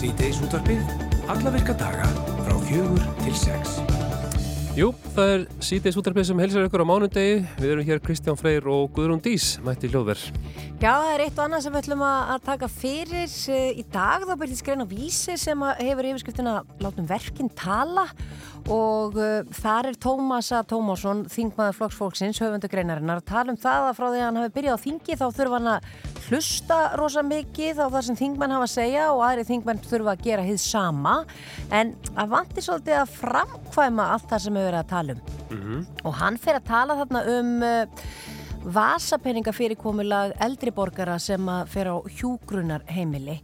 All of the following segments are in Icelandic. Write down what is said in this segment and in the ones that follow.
Sýteis útvarpið, alla virka daga frá fjögur til sex. Jú, það er síðdeis útarpið sem helsar ykkur á mánundegi. Við erum hér Kristján Freyr og Guðrún Dís, mætti hljóðverð. Já, það er eitt og annað sem við ætlum að taka fyrir eh, í dag. Þá byrjum skreina vísi sem að hefur yfirskriftina Látum verkinn tala og uh, þar er Tómasa Tómásson, þingmaður flokksfólksins, höfundu greinarinnar, að tala um það að frá því að hann hafi byrjað á þingi þá þurfa hann að hlusta rosa mikið á það sem þingmenn hafa að segja og aðri þingmenn þurfa að gera hið sama. En að vanti svolítið að framkvæma allt það sem við verðum að tala um. Og hann fer að tala þarna um uh, vasapeninga fyrirkomulag eldri borgara sem að fer á hjúgrunar heimili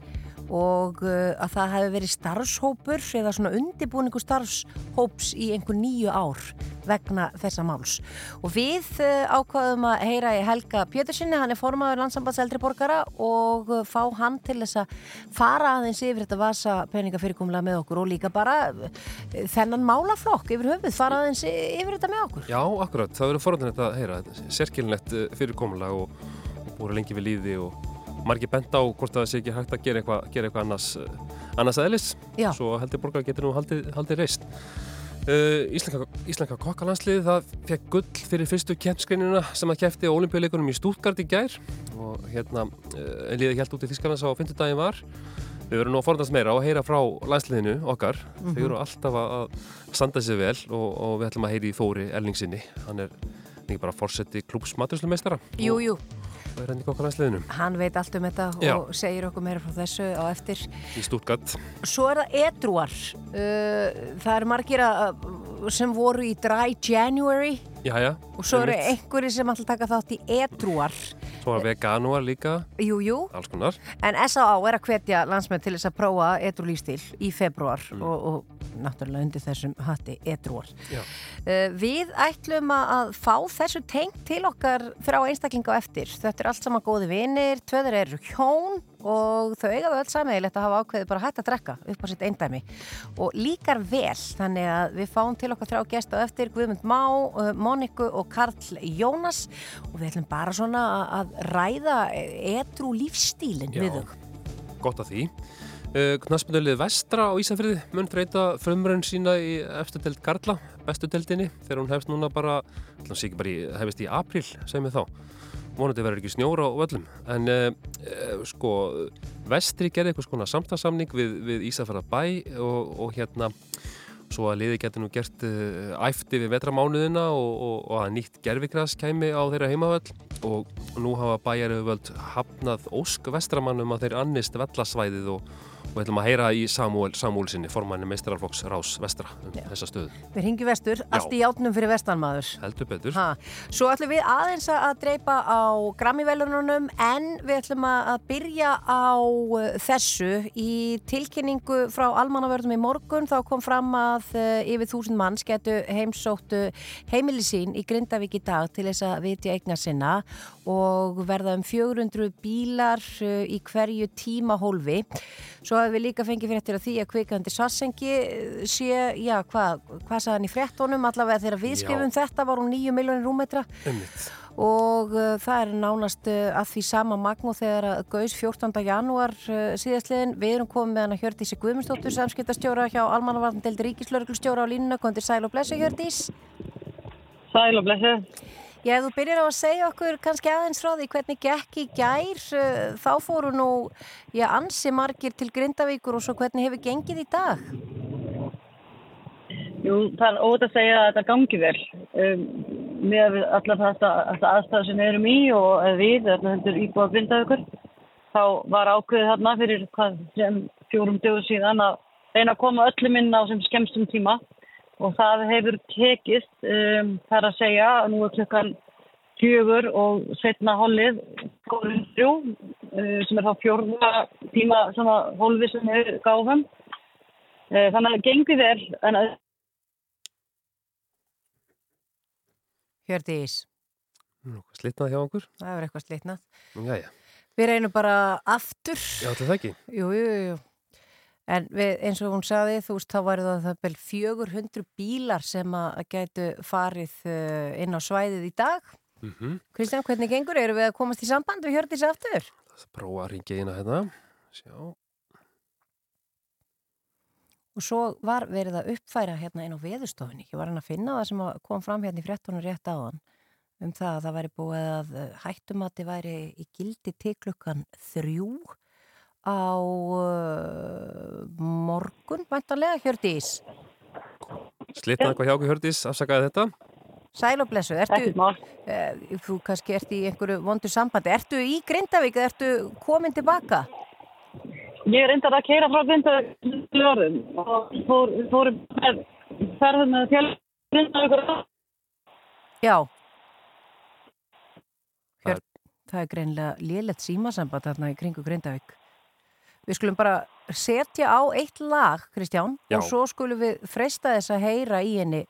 og uh, að það hefði verið starfshópur eða svona undibúningu starfshóps í einhver nýju ár vegna þessa máls. Og við uh, ákvaðum að heyra í Helga Pjötursinni, hann er formaður landsambands eldri borgara og uh, fá hann til þess að fara aðeins yfir þetta vasapeninga fyrirkomulag með okkur og líka bara þennan málaflokk yfir höfuð, fara aðeins yfir þetta með okkur. Já, akkurat, það verður forðanett að heyra. Sérkilnett fyrirkomulag og, og búið lengi við líði og margir bent á hvort það sé ekki hægt að gera eitthvað gera eitthvað annars, eh, annars Já. svo heldur borgar getur nú haldið, haldið reist uh, Íslenska, Íslenska kokkalandslið það fekk gull fyrir fyrstu keppskreinina sem að kefti á olimpíuleikunum í Stútgard í gær og hérna uh, liðið helt út í Þískarnas á 50 daginn var Við verðum nú að forðast meira og heyra frá landsliðinu okkar. Þau eru alltaf að standa sér vel og, og við ætlum að heyri í Þóri Elningsinni. Hann er ekki bara fórseti klúps maturslumeistara. Og er henni í okkar landsliðinu hann veit allt um þetta Já. og segir okkur meira frá þessu á eftir í Stuttgart. Svo er það edruar uh, það eru margir að, sem voru í Dry January Jæja. og svo eru einhverjir sem alltaf taka þátt í edruar Svo var veganúar líka, Jú, jú, alls konar. en S.A.A. er að hvetja landsmenn til þess að prófa edru lífstíl í februar Mm. og, og náttúrulega undir þessum hatti edruar Já. Uh, við ætlum að, að fá þessu tengt til okkar frá einstaklinga á eftir. Þetta er allt saman góði vinir, tvöður eru hjón og þau eiga þau öll sammeðilegt að hafa ákveðið bara hægt að drekka upp á sitt eindæmi og líkar vel þannig að við fáum til okkar þrjá gest á eftir Guðmund Má, uh, Moniku og Karl Jónas og við ætlum bara svona að, ræða edru lífstílinn við þau. Gott að því. Uh, Knaspindulegið Vestra á Ísafriði mun þreita frumrönn sína í efstu delt Karla, bestu deltinni, þegar hún hefst núna bara, bara í, apríl, segjum við þá. Vonandi verður ekki snjóra á öllum. En uh, uh, sko, Vestri gerði eitthvað skona samtalsamning við, við Ísafriða bæ og, og hérna svo að liði getur nú gert uh, æfti við vetramánuðina og, og, og að nýtt gerfigras kæmi á þeirra heimavöll og nú hafa bæjaröfuvöld hafnað ósk vestramannum að þeir annist vellasvæðið og, og ætlum að heyra í Samúel Samúlsinni, formanni meistararflokks Rás Vestra um þessa stöðu. Við ringjum vestur, allt í játnum fyrir vestanmaður. Heldur betur. Ha, svo ætlum við aðeins að dreipa á Grammy-velununum en við ætlum að byrja á uh, þessu í tilkynningu frá almannavörðum í morgun þá kom fram að uh, yfir þúsund manns getu heimsóttu heimili sín í Grindavík í dag til þess að vitja eigna sinna og verða um 400 bílar uh, í hverju tímahólfi svo hafum við líka fengið fréttir af því að kvikandi sassengi uh, sé, já, hvað hva sagði hann í fréttunum allavega þegar við skrifum þetta var hún 9 miljonir rúmetra Einmitt. og uh, það er nánast uh, að því sama magn og þegar að gaus 14. janúar uh, síðastliðin við erum komið með hann að Hjördísi Guðmundsdóttur samskiptastjóra hjá Almannavarndeldi Ríkislörglustjóra á línuna, kontir sæl og blessu Hjördís Sæl og blessu. Já, þú byrjar á að segja okkur kannski aðeins frá því hvernig gekk í gær. Uh, þá fóru nú, já, ansi margir til Grindavíkur og svo hvernig hefur gengið í dag? Jú, það er óvægt að segja að þetta gangi vel. Um, með allar þetta, aðstæðu sem við erum í og við, þetta heldur íbúið að blinda ykkur, þá var ákveðið þarna fyrir hvað, fjórum dögur síðan að reyna að koma öllum inn á sem skemmstum tíma og það hefur tekist, um, það er að segja að nú er klukkan fjögur og setna hollið góðum þrjú, uh, sem er þá fjórða tíma svona hólfi sem við gáfum. Uh, þannig að það gengur vel, en að Hjördís, Nú, Slitnað hjá okkur? það hefur eitthvað slitnað Við reynum bara aftur já, þetta það ekki. Jú, jú, jú, jú. En við, eins og hún saði, þú veist, þá væri það það bel 400 bílar sem að gætu farið uh, inn á svæðið í dag. Mm Kristján, hvernig gengur? Eru við að komast í samband við Hjördís aftur? Það prófa að ringja inn að hérna. Sjá. og svo var verið að uppfæra hérna inn á veðustofunni. Ég var hann að finna það sem kom fram hérna í frettunum rétt á hann um það að það væri búið að eh, hættumati væri í gildi til klukkan þrjú á uh, morgun, vantarlega, Hjördís. Slitnaði eitthvað hjá okkur Hjördís, afsakaði þetta. Sæl og blessu, ertu, uh, þú kannski ert í einhverju vondu sambandi, ertu í Grindavík eða ertu komin tilbaka? Ég er reyndar að keira frá Grindavík orðum og fór, fór með ferðum með fjall Grindavíkur. Já. Hjörn, það er greinlega lélætt símasamband þarna í kringu Grindavík. Við skulum bara setja á eitt lag, Kristján, Já. og svo skulum við freysta þess að heyra í henni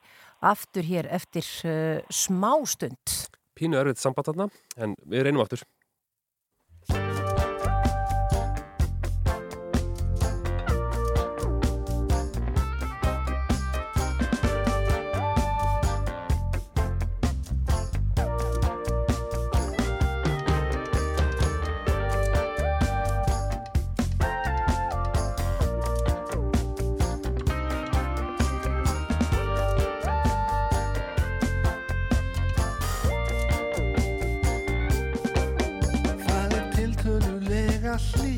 aftur hér eftir uh, smástund. Pínu erfið samband þarna, en við reynum aftur. нашли.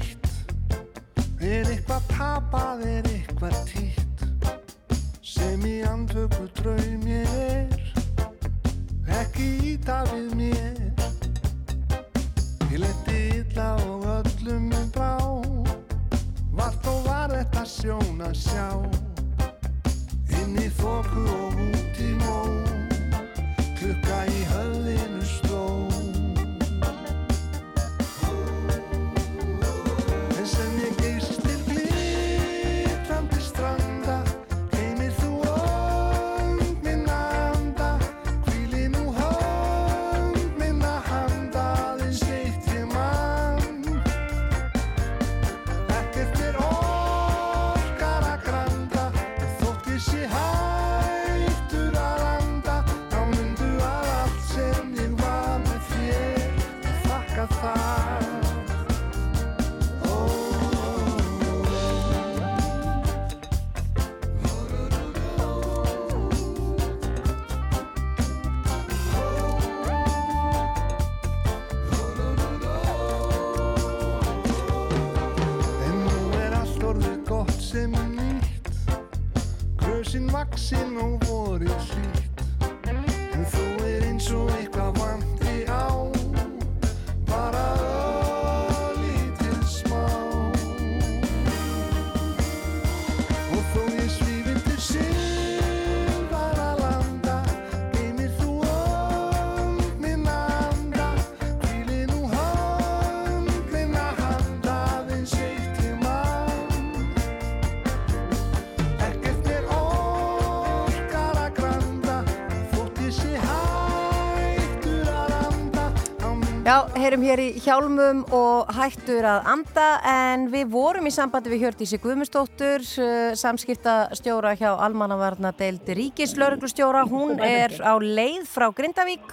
Heyrum hér í hjálmum og hættur að anda en við vorum í sambandi við Hjördísi Guðmustóttur, uh, samskiptastjóra hjá Almannavarna deildi Ríkislauruglustjóra. Hún er á leið frá Grindavík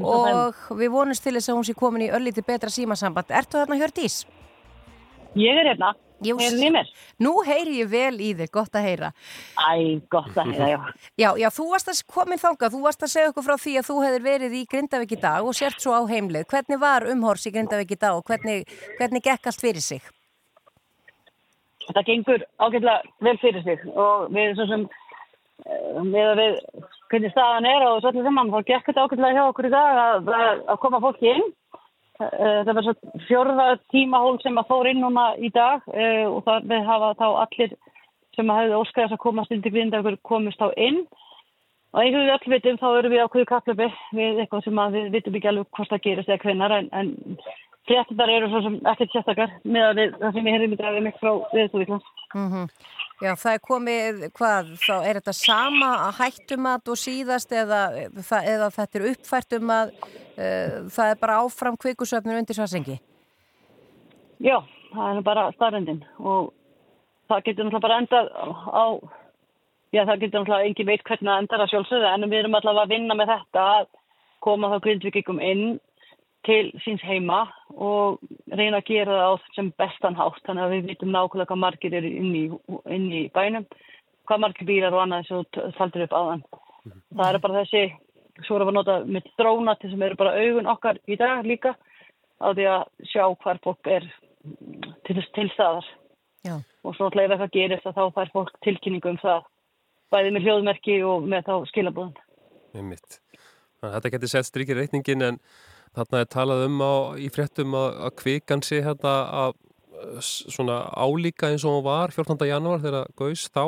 og við vonumst til þess að hún sé komin í öllítið betra símasamband. Ertu þarna Hjördís? Ég er hérna. Nú heyri ég vel í þig, gott að heyra. Æ, gott að heyra, já. Já, já, þú varst að komin þangað, þú varst að segja okkur frá því að þú hefðir verið í Grindavík í dag og sért svo á heimlið. Hvernig var umhors í Grindavík í dag og hvernig, hvernig gekk allt fyrir sig? Þetta gengur ágætlega vel fyrir sig og við svo sem eh, með að við hvernig staðan er og svolítið saman þá gekk þetta ágætlega hjá okkur í dag að, að, að koma fólki inn. Eh, Það var svo fjörða tímahól sem að fór inn núna í dag eh, og það við hafa þá allir sem að hefði óskæðast að komast inn til grindagur komist þá inn. Og einhverju við öll vitum þá erum við ákveðu kapplöfi við eitthvað sem að við vitum ekki alveg hvort það gerist eða hvenar en, en fréttar eru svo sem ekkert sérstakar með að við, það sem ég heyrðum í dag við mig frá viðstúvíklands. Mm Já, það er komið, hvað, þá er þetta sama hættumat og síðast eða, eða þetta er uppfært um að uh, það er bara áfram kvikusöfnur undir svarsengi? Já, það er bara starrendin og það getur náttúrulega bara endað á, já það getur náttúrulega engin veit hvernig það endar að sjálfsögða en við erum allavega að vinna með þetta að koma þá grindvikikum inn til síns heima og reyna að gera það á sem bestan hátt þannig að við vitum nákvæmlega hvað margir eru inn í, inn í bænum hvað margir bílar og annað sem þú taldir upp áðan. Það eru bara þessi, svo erum við að nota með dróna til sem eru bara augun okkar í dag líka á því að sjá hvar fólk er til, til staðar. Já. Og svo alltaf ef eitthvað gerist þá fær fólk tilkynningu um það, bæði með hljóðmerki og með þá skilabúðan. Einmitt. Þannig að þetta getur sett strykir reikningin en þarna er talað um á, í fréttum að, að kvikan sé hérna að svona álíka eins og hún var 14. janúar þegar Gaus þá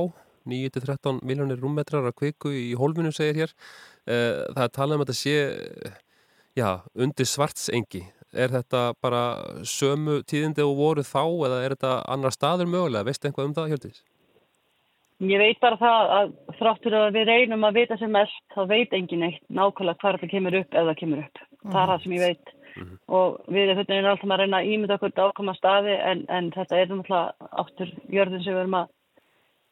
9-13 miljónir rúmmetrar að kviku í hólfinu segir hér. Eh, Það er talað um að þetta sé já, undir svartsengi. Er þetta bara sömu tíðindi og voru þá eða er þetta annar staður mögulega? Veistu eitthvað um það, Hjöldis? Ég veit bara það að þráttur að við reynum að vita sem mest, þá veit engin eitt nákvæmlega hvar það kemur upp það kemur upp. Það er það sem ég veit. Og við erum alltaf að reyna að ímynda okkur ákvæma staði en, en þetta er náttúrulega áttur jörðin sem við erum að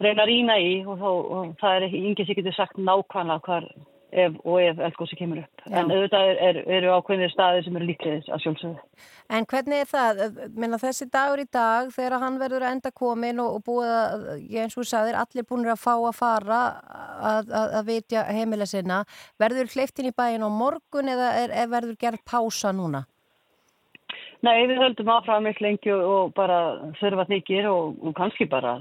reyna að rýna í og, þá, og það er ekki, yngi sem getur sagt nákvæmlega hvar ef og ef eldgósi kemur upp. Já. En auðvitað er, er, eru ákveðnir staði sem eru líklegis að sjálfsögðu. En hvernig er það, minna þessi dagur í dag þegar hann verður að enda komin og, og búið að, ég eins og þú sagðir, allir búinir að fá að fara að, að, að vitja heimilega sinna, verður hleyftin í bæin á morgun eða er, er verður gerð pása núna? Nei, við höldum áfram miklu lengi og, og bara þurfa þykir og, og kannski bara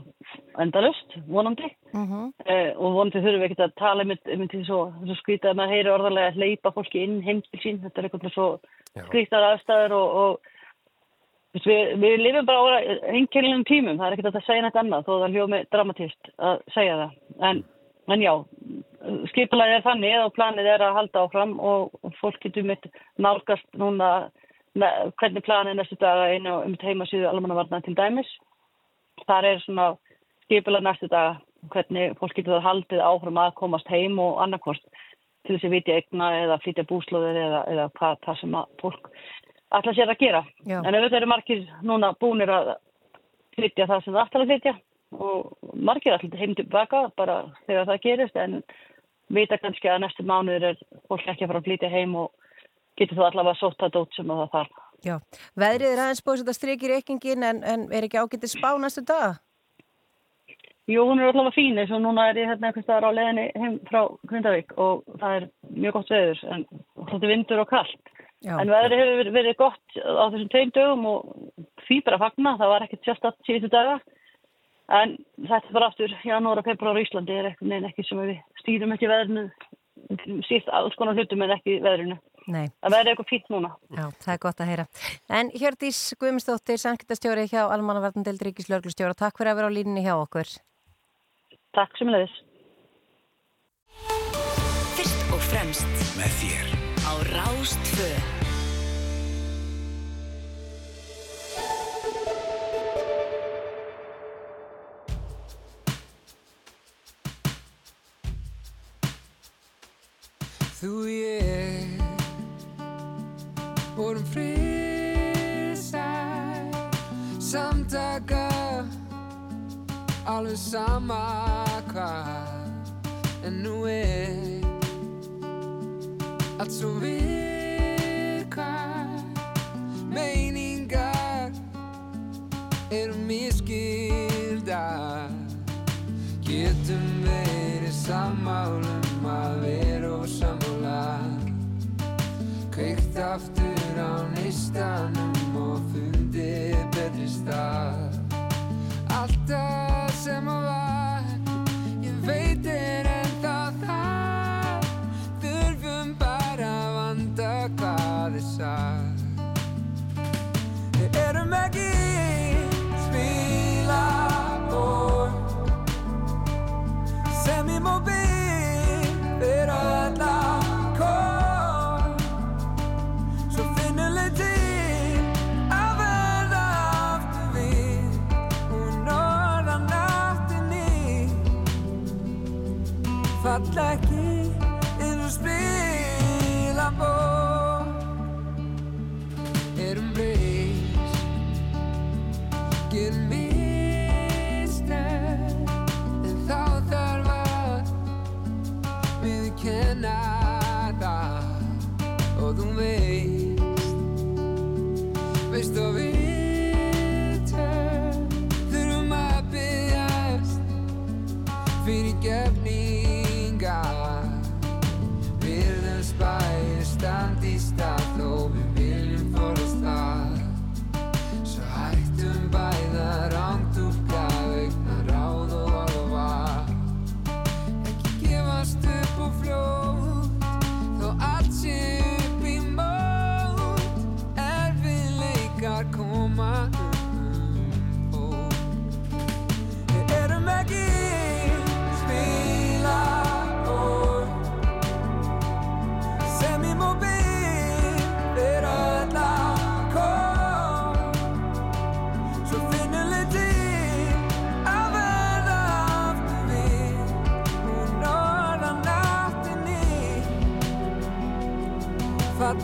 endalust, vonandi. Mm Eh, og vonandi þurfum við ekkert að tala um þetta svo, svo skrítið að maður heyri orðarlega að hleypa fólki inn heim til sín. Þetta er eitthvað svo Já. skrítar aðstæður og, og við, við lifum bara á einkennilum tímum. Það er ekkert að segja nætt annað þó það hljómi dramatist að segja það. En, en já, skipulega er þannig og planið er að halda áfram og, og fólk getur mitt nálgast núna hvernig planið er næstu daga á um heimasíðu almannavarna til dæmis. Þar er svona skipulega næstu daga hvernig fólk getur það haldið áfram að komast heim og annarkvort til þess að vitja egna eða flytja búslóðir eða, eða hvað það sem að fólk ætla sér að gera. Já. En auðvitað eru margir núna búnir að flytja það sem það að flytja og margir ætla heim tilbaka bara þegar það gerist en vita kannski að næstu mánuður er fólk ekki að fara að flytja heim og getur það allavega sótt það dót sem að það þarf. Já, veðrið er aðeins búið að setja strik í reikningin en, en er ekki ágætið spá næstu dag? Jú, hún er allavega fín eins og núna er ég hérna einhvers staðar á leiðinni heim frá Grindavík og það er mjög gott veður en þetta vindur og kallt. Já, En veðrið hefur verið- gott á þessum tveim dögum og að fagna, það var ekkert sérstatt síðustu daga. En þetta bara aftur, janúar og februar á Íslandi er eitthvað neina ekki sem við stýrum ekki veðrinu, síst alls konar hlutum en ekki veðrinu. Nei, Það verður eitthvað fínt núna. já, það er gott að heyra. En Hjördís Guðmundsdóttir, sankitastjóri hjá Almannavarnandeld Ríkislörglustjóra, takk fyrir að vera á línni hjá okkur. Takk sem leiðis. Fyrst og fremst Með þér á Rástfö Þú ég vorum friðsæl samtaka alveg sama hvað. En nú er allt svo virkar meiningar eru miskildar Getum verið sammálum að vera og sammála Kveikt aftur á neistanum og fundið betri stað. Alltaf sem að var,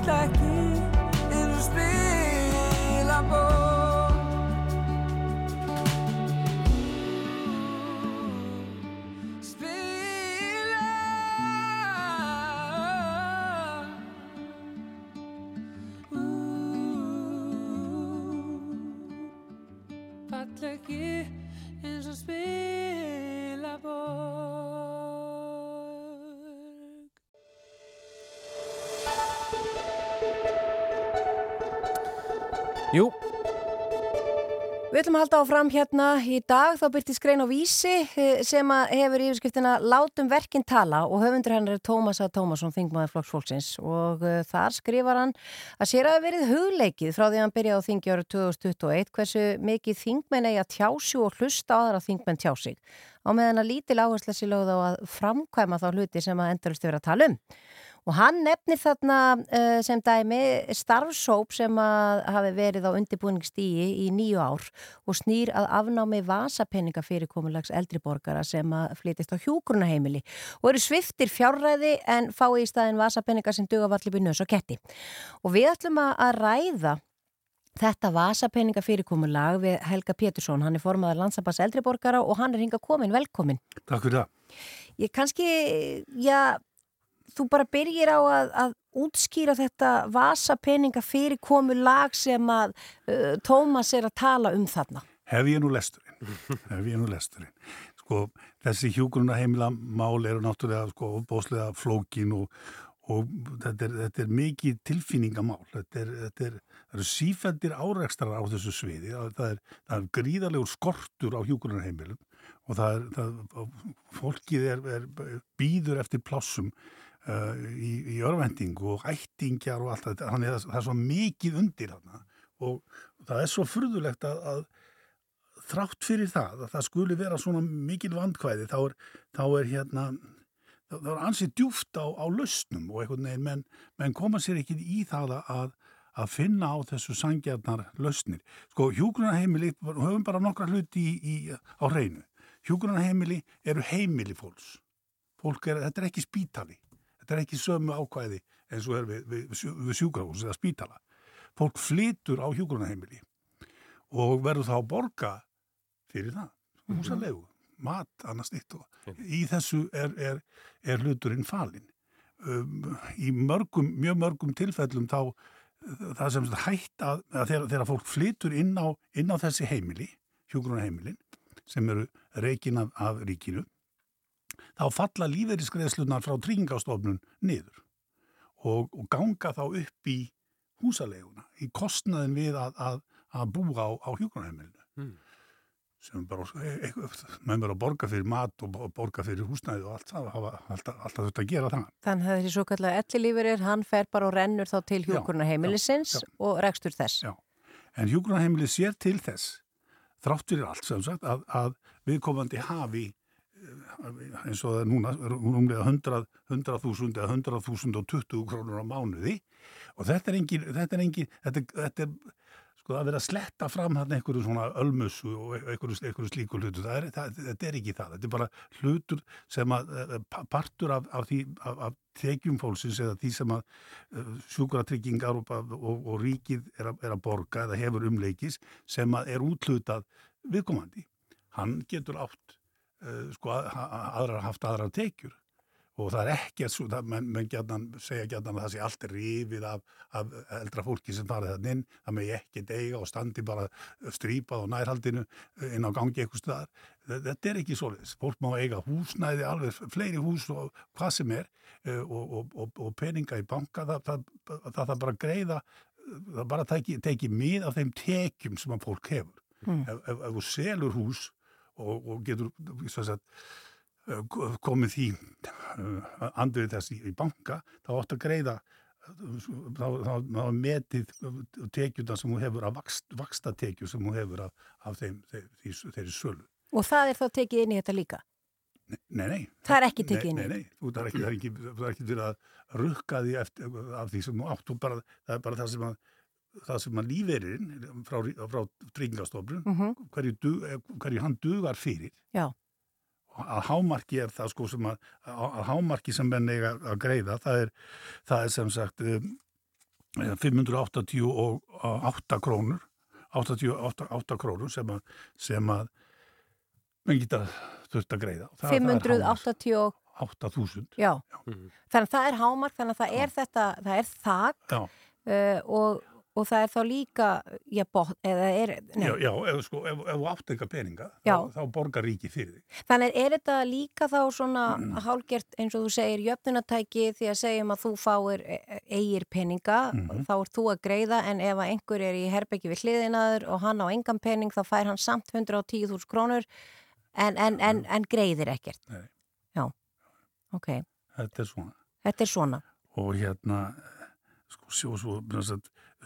falla ekki ætlum að halda áfram hérna í dag þá byrtist grein á vísi eh, sem að hefur yfirskriftina Látum verkinn tala og höfundur hennar er Tómas A. Tómasson, þingmaður flokksfólksins og uh, þar skrifar hann að sér að verið hugleikið frá því að hann byrjaði á þingi ára 2021 hversu mikið þingmenn eigi að tjási og hlusta á aðra þingmenn tjá sig á meðan að lítil áhersla sér lögð á að framkvæma þá hluti sem að endurist vera að tala um. Og hann nefnir þarna uh, sem dæmi starfsóp sem að hafi verið á undirbúningsstíi í nýju ár og snýr að afnámi vasapenninga fyrirkomulags eldriborgara sem að flytist á hjúgrunaheimili og eru sviftir fjárræði en fái í staðin vasapenninga sem duga valli byrjus og ketti. Og við ætlum að ræða Þetta vasapenninga fyrirkomulag við Helga Pétursson, hann er formaður landsambans eldriborgara og hann er hinga komin, velkomin. Takk fyrir það. Ég kannski, já, þú bara byrjir á að, að útskýra þetta vasapeninga fyrir komu lag sem að uh, Tómas er að tala um þarna. Hef ég nú lesturinn. Hef ég nú lesturinn. Sko, þessi hjúgruna heimila mál eru náttúrulega sko, bóslega flókin og, og þetta er, þetta er mikið tilfinningamál. Þetta, er, þetta er, það eru sífendir árekstrar á þessu sviði. Það er, það er gríðarlegur skortur á hjúgruna heimilum og það er, það, fólkið er, er býður eftir plássum uh, í, í örvendingu og ættingjar og allt þetta. Þannig að það er svo mikið undir þarna og það er svo furðulegt að, að þrátt fyrir það að það skuli vera svona mikil vandkvæði þá er, þá er hérna þá þá er ansið djúft á, á lausnum og einhvern veginn menn, menn koma sér ekki í það að, að finna á þessu sangjarnar lausnir. Sko hjúgrunarheimili, höfum bara nokkra hluti í, í, á hreinu. Hjúgrunarheimili eru heimili fólks. Fólk er, þetta er ekki spítali. Þetta er ekki sömu ákvæði eins og er við, við, við, sjúkrahús eða spítala. Fólk flytur á hjúgrunarheimili og verður þá að borga fyrir það. Húsalegu, mat, annars nýtt og í þessu er, er, er hluturinn falinn. Um, í mörgum, mjög mörgum tilfellum þá það sem hætt að, að þegar, þegar fólk flytur inn á, inn á þessi heimili, hjúgrunarheimilin sem eru reikin af, af ríkinu þá falla lífeyriskreðslunar frá tryggingastofnun niður og, og ganga þá upp í húsaleguna, í kostnaðin við að, að, að búa á, á hjúgrunarheimilinu Hmm. sem bara, e, e, menn verður að borga fyrir mat og bo- borga fyrir húsnæði og allt það, hafa alltaf, alltaf þetta að gera það. Þannig að þessi svo kallega ellilífurir, hann fer bara og rennur þá til hjúkurna heimilisins já, já. og rekstur þess. Já. En hjúgrunarheimili sér til þess, þrátt fyrir allt sem sagt, að, að viðkomandi hafi eins og það er núna, númlega 100 100.000 eða 100.020 krónur á mánuði. Og þetta er engin, þetta er engin, þetta, þetta er sko að vera að sletta fram hann einhverju svona ölmusu og einhverju, einhverju slíku hlutu, það er, það, þetta er ekki það, þetta er bara hlutur sem að eh, pa- partur af, af því, af, af tekjum fólksins eða því sem að uh, sjúkratryggingar og, og, og ríkið er að, er að borga eða hefur umleikis sem að er útlutað viðkomandi. Hann getur átt, sko, að, að, aðrar haft aðrar tekjur og það er svo, það, menn, menn gætnan, segja gætnan að það sé allt rifið af, af eldra fólki sem farið þann inn, það með ekkert eiga og standi bara strípað á nærhaldinu inn á gangi eitthvað staðar. Þetta er ekki svoleiðis. Fólk má eiga húsnæði, alveg fleiri hús og hvað sem er eh, og, og, og, og peninga í banka, það, það bara greiða, það bara teki, teki mið af þeim tekjum sem að fólk hefur. Mm. Ef, ef, ef þú selur hús og, og getur, að Eh, komið því uh, andrið þess í, banka þá átt að greiða þá, þá, þá metið tekjuna sem hún hefur vakst, vaksta tekju sem hún hefur af, af þeim, þeir, þeir, þeirri sölu. Og það er þá tekið inn í þetta líka. Nei, nei. Það er ekki tekið inn í. Nei, nei, þú það er ekki, er er fyrir að rukka því eftir, af því sem þú átt, þú bara, það er bara það sem að það sem að lífeyririnn frá, frá tryggingastofnun, Mm -hmm. hverju, dug, hverju hann dugar fyrir Já. að hámarki er það sko sem að, að hámarki sem menn eiga að greiða það er, það er sem sagt um, eh, 588 krónur 88 8 krónur sem að, sem að menn geta þurft að greiða. Og það- það er hámark. 580 og 8.000. Já, þannig að það er hámark, þannig að það er þetta, það er þak Já, uh, og, og það er þá líka, já, bot, eða er, nei, já, já ef, sko, ef, ef þú átt eitthvað peninga, þá, þá borgar ríki fyrir þig. þannig er þetta líka þá svona Mm. hálgert eins og þú segir jöfnunatæki því að segjum að þú fáir e- eigir peninga, Mhm. þá ert þú að greiða en ef að einhver er í herbyggi við hliðinaður og hann á engan pening þá fær hann samt 110.000 krónur en, en, en, en greiðir ekkert. Mm. Nei. Já, ok, Þetta er svona. þetta er svona. Og hérna, sko, svo, svo,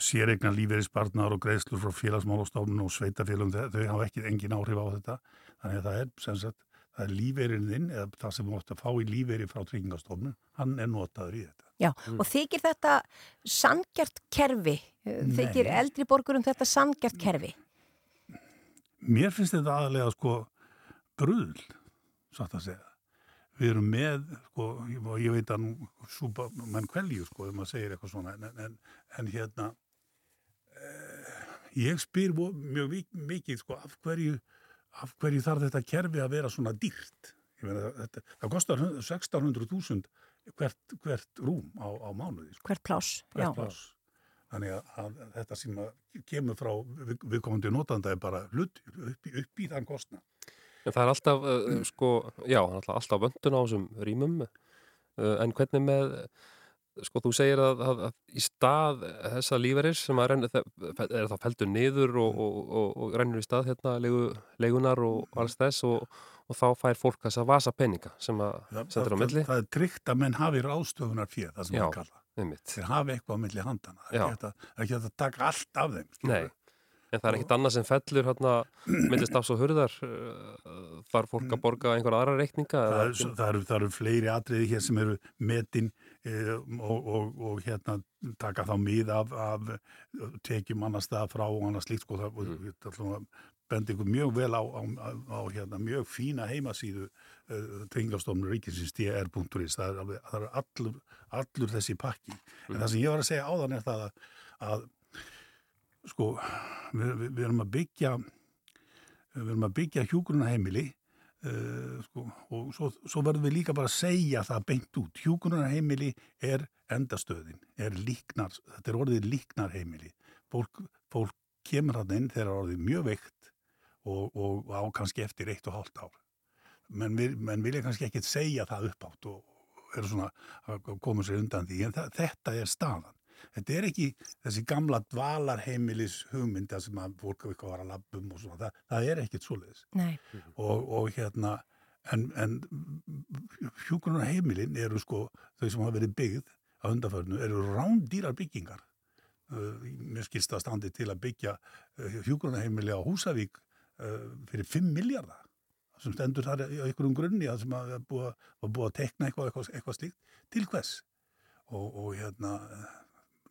séregna lífeyrisbarnar og greiðslur frá félagsmálastofnun og sveitafélum, þau, hafa ekki engin áhrif á þetta. Þannig að það er, sem sagt, það er lífeyrin þinn, eða það sem þú átt að fá í lífeyri frá tryggingastofnun, hann er notaður í þetta. Já, og þykir þetta sangjart kerfi, þykir eldri borgurum þetta sangjart kerfi? Mér finnst þetta aðalega sko bruðl, satt að segja. Við erum með, sko, ég veit að nú súpa menn kvelju, sko, ef maður segir eitthvað svona, en, en, en hérna, ég spyr mjög mikið, sko, af hverju, af hverju þarf þetta kerfi að vera svona dýrt? Ég meina, þetta, það kostar 1600.000 hvert, hvert rúm á, á mánuði, sko Hvert pláss? Þannig að, að þetta sem að kemur frá við, viðkomandi notanda er bara hlut upp upp í þann kostna. En það er alltaf, uh, sko, já, er alltaf vöndun á þessum rýmum, uh, en hvernig með, sko, þú segir að, að, að í stað þessa líferis sem að renna, er það feldur niður og, og, og, og rennur í stað hérna leigu, leigunar og alls þess og, og þá fær fólk þess að vasa peninga sem að sendur á það, milli. það er tryggt að menn hafi ráðstöfunar fyrir það sem Já. við kalla. Þeir hafi eitthvað á milli handana. Það er ekki að- það er taka allt af þeim. skilurðu. Nei, en það er ekkit annað sem fellur hérna myndist af svo hurðar uh, þarf fólk að borga einhver aðra reikninga Það eru, það eru fleiri atriði hér sem eru metin e, og, og, og hérna taka þá mið af, af tekjum annars það frá og annars slíkt sko það mm. bendi ykkur mjög vel á, á, á, hérna, mjög fína heimasíðu uh, tringastofnur ríkisins dr.is það er, alveg, það er allur, allur þessi pakki. En það sem ég var að segja áðan er það að, að sko við, við, við erum að byggja við erum að byggja hjúgrunarheimili uh, sko, og svo, svo verðum við líka bara að segja það beint út. Hjúgrunarheimili er endastöðin, er líknar, þetta er orðið líknarheimili. Fólk, fólk kemur hann inn þegar er orðið mjög veikt og, og á kannski eftir eitt og hálft ár. Menn, menn vilja kannski ekkit segja það upp átt og eru svona að koma sér undan því, en það, þetta er staðan. Þetta er ekki þessi gamla dvalarheimilis hugmynda sem að fólk á eitthvað var að labbum og svona, það, það er ekkit svoleiðis. Og, og hérna en, en hjúkunar heimilin eru sko þau sem hafa verið byggð á undarförnu eru rándýrar byggingar. Mér skilst að standi til að byggja hjúkunar heimili á Húsavík fyrir 5 miljardar sem stendur þar í einhverjum grunni að sem að búið, var búið að tekna eitthvað, eitthvað, eitthvað slíkt. Til hvers? Og, og hérna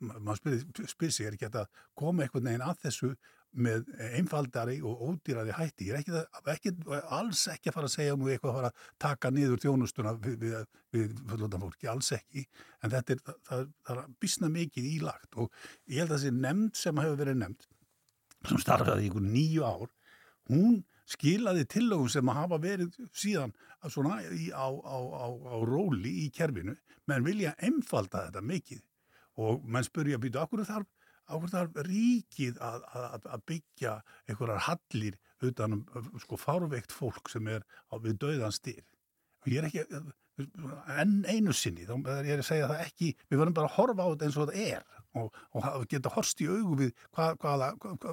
maður spyr, spyr sig er ekki að koma einhvern veginn að þessu með einfaldari og ódýrari hætti. Ég er ekki, það- ekki, alls ekki að fara að segja nú eitthvað að fara að taka niður þjónustuna við, við, við fullóttan fólki, alls ekki. En þetta er, það, það, er bísna mikið ílagt og ég held að þessi nefnd sem hefur verið nefnd, sem starfaði í einhver nýju ár, hún skilaði tillögum sem að hafa verið síðan svona í, á, á, á, á róli í kerfinu, menn vilja einfalda þetta mikið og menn spurja býtu, okkur þarf, okkur þarf ríkið að, að, að byggja einhverjar hallir utan um sko fárveikt fólk sem er á við döðan styr? Og ég er ekki enn einu sinni, þá er ég að segja það ekki við verðum bara að horfa á þetta eins og þetta er og, og geta horst í augu við hvað, hvaða,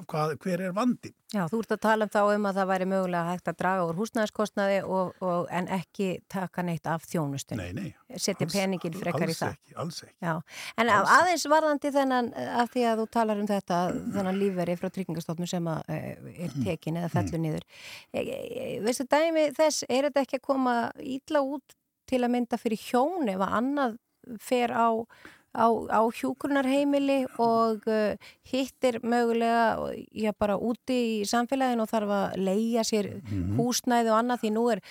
hvað, hver er vandi Já, þú ert að tala um þá um að það væri mögulega hægt að draga úr húsnæðiskostnaði og, og, en ekki taka neitt af þjónustunni. Nei, nei. Setja Alls- peningin frekar í alls það. Ekki, alls ekki. Já, en Alls aðeins varðandi þennan, af því að þú talar um þetta, þennan lífveri frá tryggingastofnum sem að, eh, er tekin eða fellur niður. E, e, veistu dæmi þess, er þetta ekki að koma ítla út til að mynda fyrir hjón ef að annað fer á á, á hjúkrunarheimili og uh, hittir mögulega já, bara úti í samfélaginu og þarf að leia sér húsnæði og annað því nú er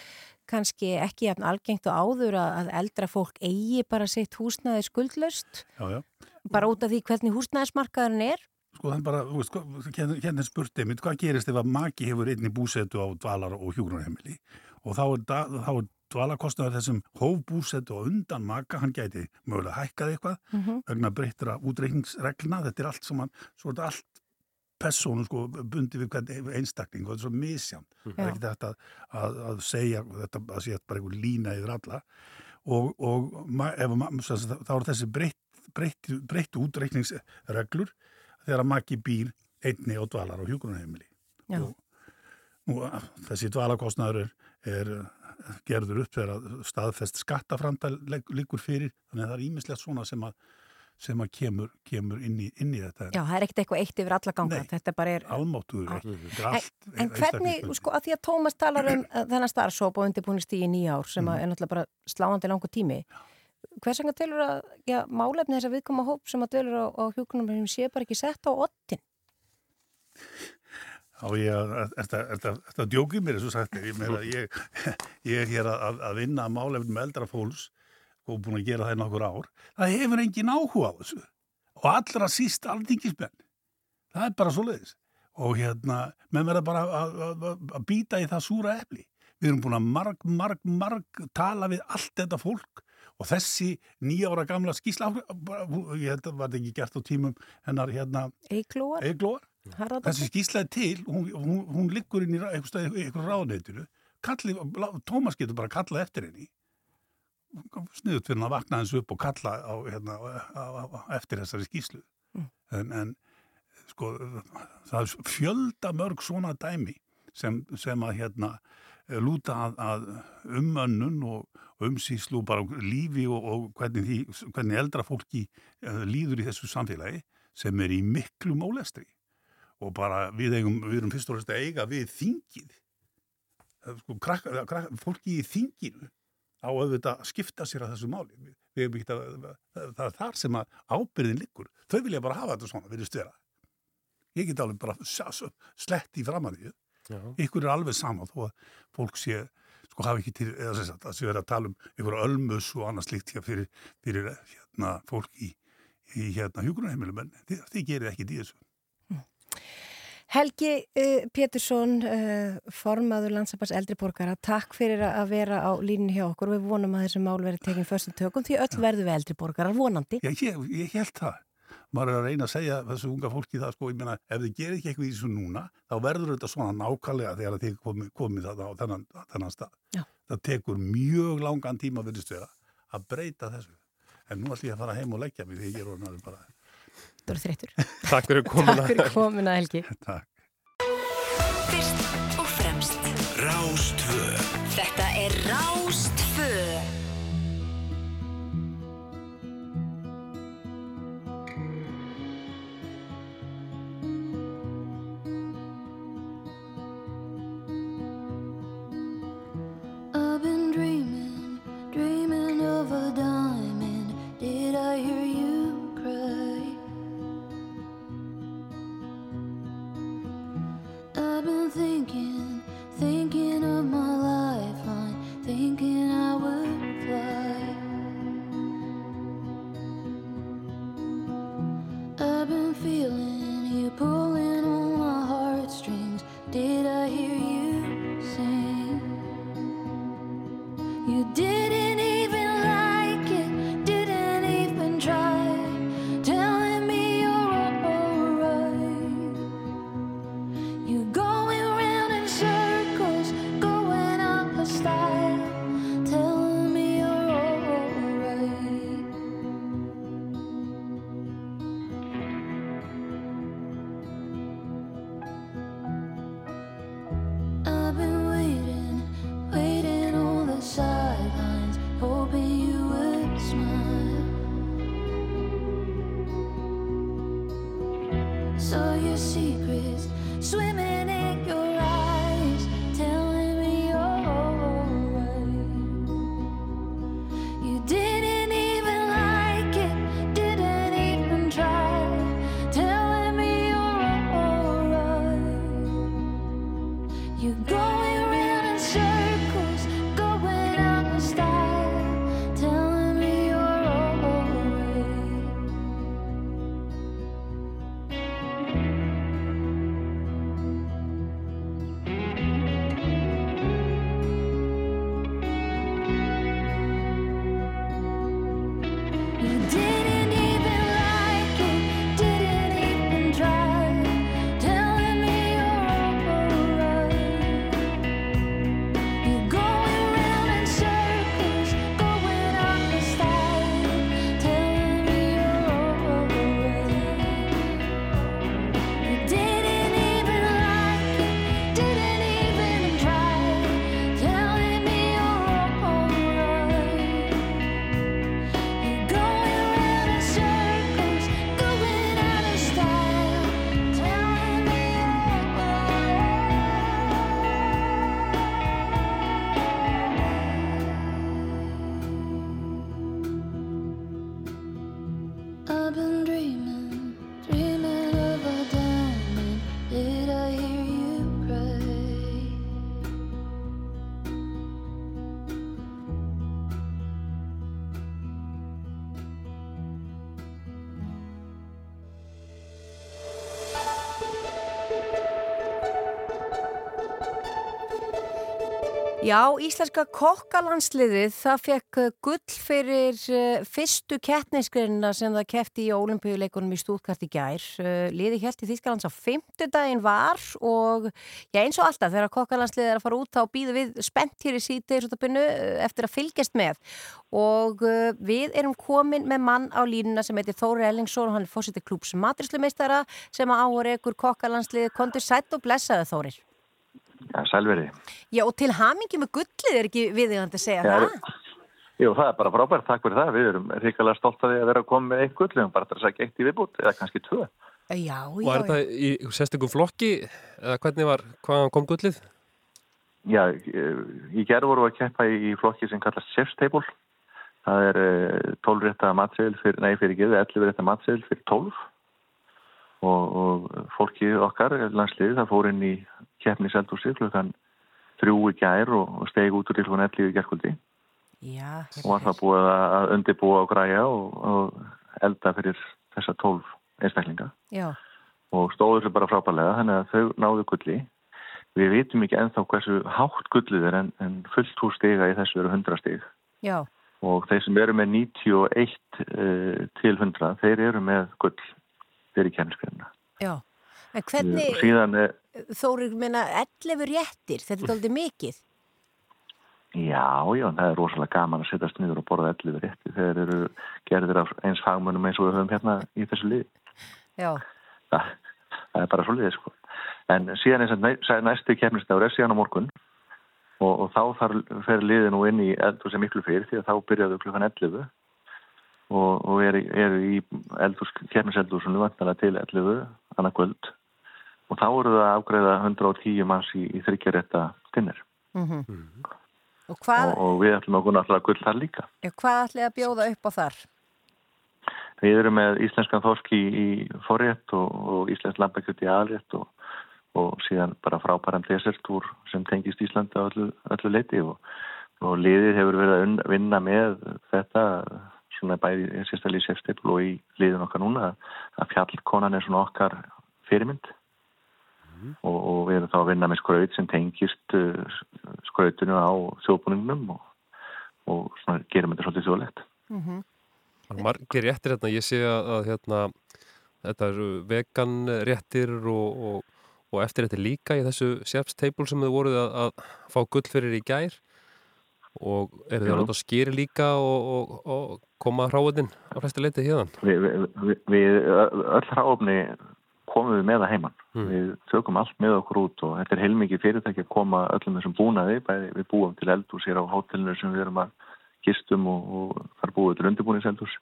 kannski ekki jafn algengt og áður að, að eldra fólk eigi bara sitt húsnæði skuldlaust Já, já. bara út af því hvernig húsnæðismarkaðurinn er. Sko þannig bara, þú veist, hérna spurt einmitt, hvað gerist ef að maki hefur einni búsetu á dvalar og hjúgrunarheimili og þá er, da, þá er dvalarkostnaður þessum hófbúsetu og undan maka, hann gæti mögulega hækkað eitthvað Mhm. vegna breyttra útreikningsreglna, þetta er allt sem hann, svo er þetta allt persónu sko bundi við einstakling og þetta er svo misjant, það er ekki þetta að, að, að segja þetta að sé bara einhver lína yfir alla. Og, og ef, þá er þessi breytt, breytt, breytt útreikningsreglur þegar maki býr einni á dvalar og hjúgrunarheimili Já. og nú, þessi dvalarkostnaður er, er gerður upp þegar að staðfest skattaframtal líkur fyrir. Þannig að það er ímislegt svona sem að sem að kemur, kemur inn, í, inn í þetta. Já, það er ekkert eitthvað eitt yfir alla ganga. Nei. þetta bara er almáttuður Á. þetta er allt En hvernig, sko, að því að Tómas talar um uh, þennan starfsóp og undirbúinist í nýja ár sem að er náttúrulega bara sláandi langu tími. Hvers vegna telur að já, málefni þess að viðkoma hóp sem að dölur á, á hjúkunum sé bara ekki sett á ottin Já, ég, er þetta djókið mér, og sagt, ég, meira, ég, ég er hér að, að vinna að málefnum eldra fólks og búin að gera það í nokkur ár. Það hefur engin áhuga á þessu og allra síst alþingismenn. Það er bara svo leiðis. Og hérna, menn verða bara að, að, að, að býta í það súra efli. Við erum búin að marg, marg, marg tala við allt þetta fólk og þessi nýjára gamla skísla, ég held að var þetta ekki gert á tímum hennar hérna Eiglóar, Þessi skýrslega til, hún, hún, hún liggur inn í einhverju ráðneitinu. Tómas getur bara að kalla eftir henni. Sniðut fyrir að vakna hans upp og kalla á, hérna, á, á, eftir þessari skýrslu. En, en sko, það er fjölda mörg svona dæmi sem, sem að hérna lúta að, að umönnun og umsýslu og bara lífi og, og hvernig, því, hvernig eldra fólki eh, líður í þessu samfélagi sem er í miklu mólestri og bara við, eigum, við erum fyrst og fremst að eiga við þingið. Sko, krak, krak, fólki í þinginu á auðvitað að skipta sér að þessu máli. Við, við erum ekki að, það, það er þar sem að ábyrðin liggur, þau vilja bara hafa þetta svona, virðist vera. Ég get alveg bara slett í Já. ykkur er alveg sama þó að fólk sé sko hafi ekki til, eða sem sagt, að sé verið að tala um ykkur ölmus og annað slíkt hér fyrir, fyrir hérna fólk í, í hérna hjúgrunarheimilum en þið, þið gerir ekki í þessu Helgi uh, Pétursson, uh, formaður landsabars eldri borgara, takk fyrir að vera á línni hjá okkur og við vonum að þessu mál verið tekinn förstu tökum því öll verðu við eldri borgarar vonandi. Já, ég, ég held það. Maður er að reyna að segja þessu unga fólki það, sko, ég meina, ef þið gerir ekki eitthvað í þessu núna, þá verður þetta svona nákvæmlega þegar þið komið, komið það á þennan, þennan stað. Já. Það tekur mjög langan tíma, virðist vera, að breyta þessu. En nú ætlum ég að fara heim og leggja mig því ég er orðin bara, Þú eru þreyttur. Takk fyrir komuna. Takk fyrir komuna Helgi. takk. Fyrst og fremst Rástvö Þetta er Rástfö Já, íslenska kokkalandsliðið það fekk uh, gull fyrir uh, fyrstu kettnisgreinina sem það kefti í olimpíuleikunum í Stúðkart í gær. Uh, liði helt í Þýskalands á fymtudaginn var og já, eins og alltaf þegar kokkalandsliðið er að fara út þá býðu við spennt hér í síðdegisútabinu eftir að fylgjast með og við erum komin með mann á línuna sem heitir Þóri Ellingsson og hann er fórseti klúps matrislumeistara sem áhör ekkur kokkalandsliðið kontur sætt og blessaði Þórir. Já, sælveri. Já, og til hamingi með gullið er ekki viðigandi að segja Já, það. Jú, það er bara frábært, takk fyrir það. Við erum ríkilega stolt að því að vera að koma með eitt gull, við höfum bara að segja eitt í viðbútt, eða kannski tvö. Já, já, Var já. þetta í sérstökum flokki eða hvernig var, hvaðan kom gullið? Já, í gerð voru að keppa í, í flokki sem kallast Chef's Table. Það er uh, 12 rétta matseðil fyrir, nei fyrir ekki, 11 rétta matseðil fyrir 12. Og, og fólkið okkar, landsliðið, það fór inn í keppni Seldúsi klukkan þrjú í gær og, stegi út úr til hún 11 í gerkvöldi. Já, og var það búið að undirbúa og græja og, og elda fyrir þessa 12 einstaklinga. Já, og stóðu þessu bara frábærlega þannig að þau náðu gulli. Við vitum ekki ennþá hversu hátt gullið er en, en fullt hús stiga í þessu eru 100 stig. Já, og þeir sem eru með 91 uh, til 100 þeir eru með gull fyrir já. En hvernig, síðan er Þórir, minna, 11 réttir, þetta er aldrei mikið. Já, já, það er rosalega gaman að setjast niður og borða 11 rétti þegar eru gerðir af eins fagmönnum eins og við höfum hérna í þessu lið. Já, Það, það er bara svo liðið, sko. En síðan eins og næstu kemnistáður er síðan á morgun og, og þá þar fer liðið nú inn í eldur sem miklu fyrir því að þá byrjaðu klukkan 11 og, og eru er í kemniseldur sem vantanlega til 11 annað kvöld og þá eru það að afgreða 110 manns í, í þryggjarétta stinnir mm og hvað, og, og við ætlum okkur náttúrulega gull þar líka. já, hvað ætli að bjóða upp á þar? Við erum með íslenskan þorski í forrétt og, og íslensk lambakjöld í aðrétt og, og síðan bara frábæran desertúr sem tengist Íslandi á öllu, öllu leiti og, og liðið hefur verið að unn- vinna með þetta svona bæði sérstaklega í sefstipl og í liðin okkar núna að fjallkonan er svona okkar fyrirmynd og, og við erum þá að vinna með skraut sem tengist uh, skrautinu á þjóðbúningnum og, og svona gerum þetta svolítið þjóðlegt. Mm Það er margir réttir hérna, ég sé að, að hérna, þetta eru vegan réttir og, og, og eftir þetta líka í þessu chef's table sem þau voruð að, að fá gull fyrir í gær og eru þau Já. að láta skýri líka og, og, og koma hráðin á flesti leiti hérna. Við, við, við, við öll hráfni komum við með það heimann. Mm. Við tökum allt með okkur út og þetta er heilmikið fyrirtæki að koma öllum þessum búnaði, bæði við búum til eldús hér á hótelinu sem við erum að gistum og, og þar búum við til undirbúningseldús.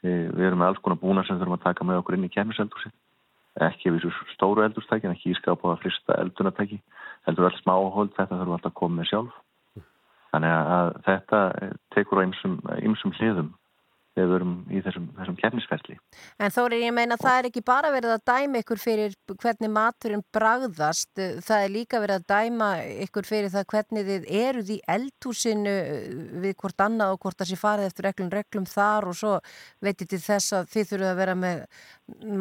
Við, erum með alls konar búna sem þurfum að taka með okkur inn í kemmiseldúsi. Ekki við svo stóru eldústæki, en ekki ískap og að frista eldunatæki. Heldur öll smá hold, þetta þurfum við alltaf að koma með sjálf. Þannig að þetta tekur á ymsum hliðum þegar við erum í þessum, þessum kemmisferli. En Þórir, ég meina það er ekki bara verið að dæma ykkur fyrir hvernig maturinn bragðast, það er líka verið að dæma ykkur fyrir það hvernig þið eruð í eldhúsinu við hvort annað og hvort það sé farið eftir reglum reglum þar og svo veitir til þess að þið þurfuð að vera með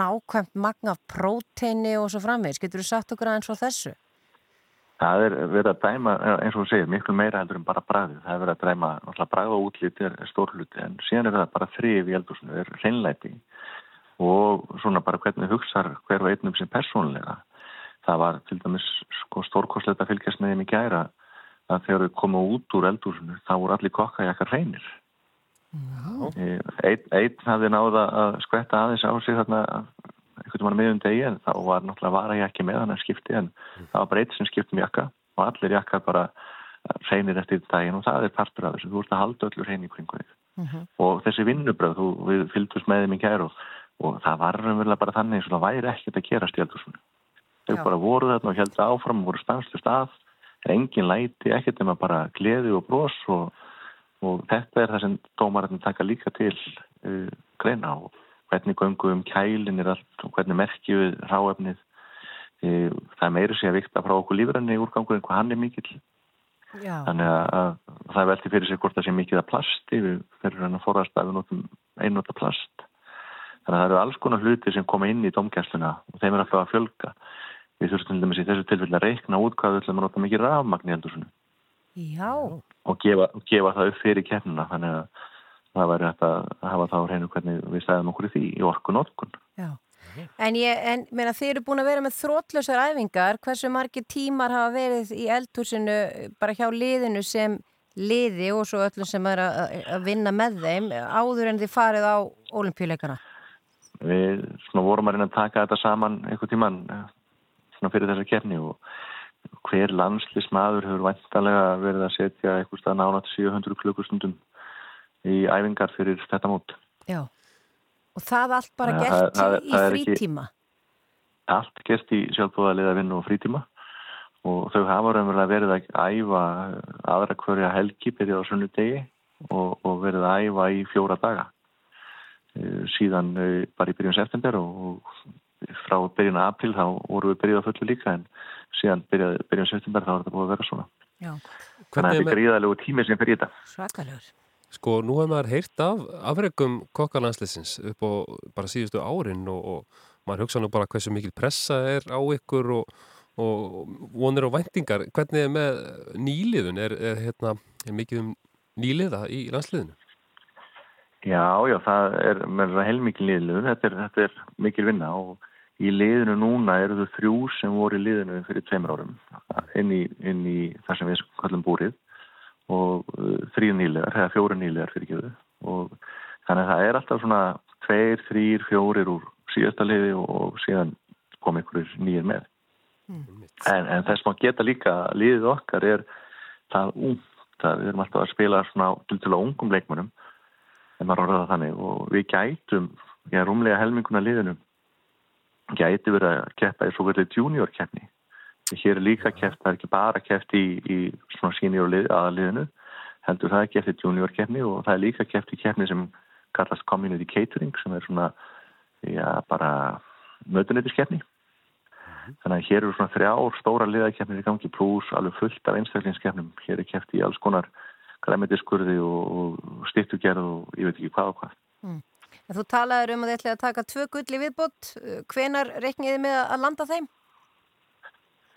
nákvæmt magna próteini og svo framvegis. Getur þú sagt okkur aðeins á þessu? Það er verið að dæma, eins og þú segir, miklu meira heldur en bara bræðið. Það er verið að dæma, náttúrulega bræð og útlít er stór hluti, en síðan er það bara þrif í eldhúsinu, það er hreinlæti og svona bara hvernig hugsar hver og einnum sem persónlega. Það var til dæmis sko, stórkoslegt að fylgjast með þeim í gæra að þegar þau komu út úr eldhúsinu, þá voru allir kokkajakkar hreinir. Einn ein hafði náða að skvetta aðeins á sig þarna einhvern veginn meðum degi en þá var náttúrulega var ég ekki með hann að skipti en það var bara eitt sem skipti um jakka og allir jakkar bara reynir eftir daginn og það er partur af þessu, þú ert að halda öllur reyn í kringu þig. Og þessi vinnubröð, þú, við fylgdust með þeim í kæru og, og það var raunverulega bara þannig svona væri ekkert að gerast í eldursunni þau Já. bara voru þarna og heldur áfram og voru stanslust af, engin læti ekkert nema bara gleði og bros og, og þetta er það sem dómararnir taka líka til uh, greina og hvernig göngum um kælin er allt og hvernig merkju við ráefnið það er meira sér að vikta frá okkur lífranni úrgangurinn hvað hann er mikill. Já. þannig að, að það velti fyrir sig hvort það sé mikið að plasti. Við fyrir hann að forast að við notum einnota plast. Þannig að það eru alls konar hluti sem koma inn í domgæsluna og þeim er alltaf að fjölga. Við þurfum til dæmis í þessu tilfelli að reikna út hvað við ætlum að nota mikið rafmagn í eldursunum Já. og gefa, gefa það upp fyrir keppnina. Þannig að það væri hægt að hafa þá hreinu hvernig við stæðum okkur í því í orku notkun Já. En ég, en meina þið eru búin að vera með þrótlausar æfingar, hversu margir tímar hafa verið í eldhúsinu bara hjá liðinu sem liði og svo öllum sem er að, vinna með þeim áður en þið farið á olimpíuleikana? við svona vorum að reyna að taka þetta saman einhvern tíman svona fyrir þessa keppni og hver landslismadur hefur væntalega verið að setja einhver stað nána til 700 klukkustundum í æfingar fyrir þetta mót. Já. Og það allt bara Ja, gert það- í það er ekki- frítíma? Allt gert í sjálfbúðaliða vinnu og frítíma og þau hafa raunverulega verið að æfa aðra hverja helgi byrjað á sunnudegi og, og verið að æfa í fjóra daga. Eh, Síðan eh, bara í byrjun september og frá byrjun april þá voru við byrjuð að fullu líka en síðan byrjað, byrjun september þá var þetta búið að vera svona. Já. Þannig að er þetta er gríðalegu tími sem fyrir þetta. Svakalegur. Sko, nú hefur maður heyrt af afregum kokkalandsleysins upp á bara síðustu árin og, og maður hugsa nú bara hversu mikil pressa er á ykkur og, og vonir og væntingar. Hvernig er með nýliðun? Er, er, hérna, er mikið um nýliða í landsliðinu? Já, já, það er með heilmikil liðlu, þetta er, þetta er mikil vinna og í liðinu núna eru þau þrjú sem voru í liðinu fyrir tveimur árum inn í, inn í það sem við kallum búrið og uh, þrýr nýlegar, eða fjóri nýlegar fyrir ekki og þannig að það er alltaf svona tveir, þrýr, fjórir úr síðasta liði og, og síðan kom einhverjir nýjir með. En, en þess maður geta líka að liðið okkar er það ungt, það við erum alltaf að spila svona til til að ungum leikmunum en maður orða það þannig. Og við gætum, ég er rúmlega helminguna liðinu gæti verið að keppa í svo verið junior keppni hér er líka keppt, það er ekki bara keppt í, í svona senior lið, aðaliðinu heldur það er keppt í junior keppni og það er líka keppt í keppni sem kallast community catering sem er svona já, bara mötuneytiskeppni. Þannig að hér eru svona þrjár stóra liðakeppnir í gangi pluss alveg fullt af einstaklingskeppnum. Hér er keppt í alls konar græmitiskurði og, og styrtugerð og ég veit ekki hvað og hvað. En þú talaður um að þið ætlaði að taka tvö gull í viðbót. Hvenar reikniði með að landa þeim?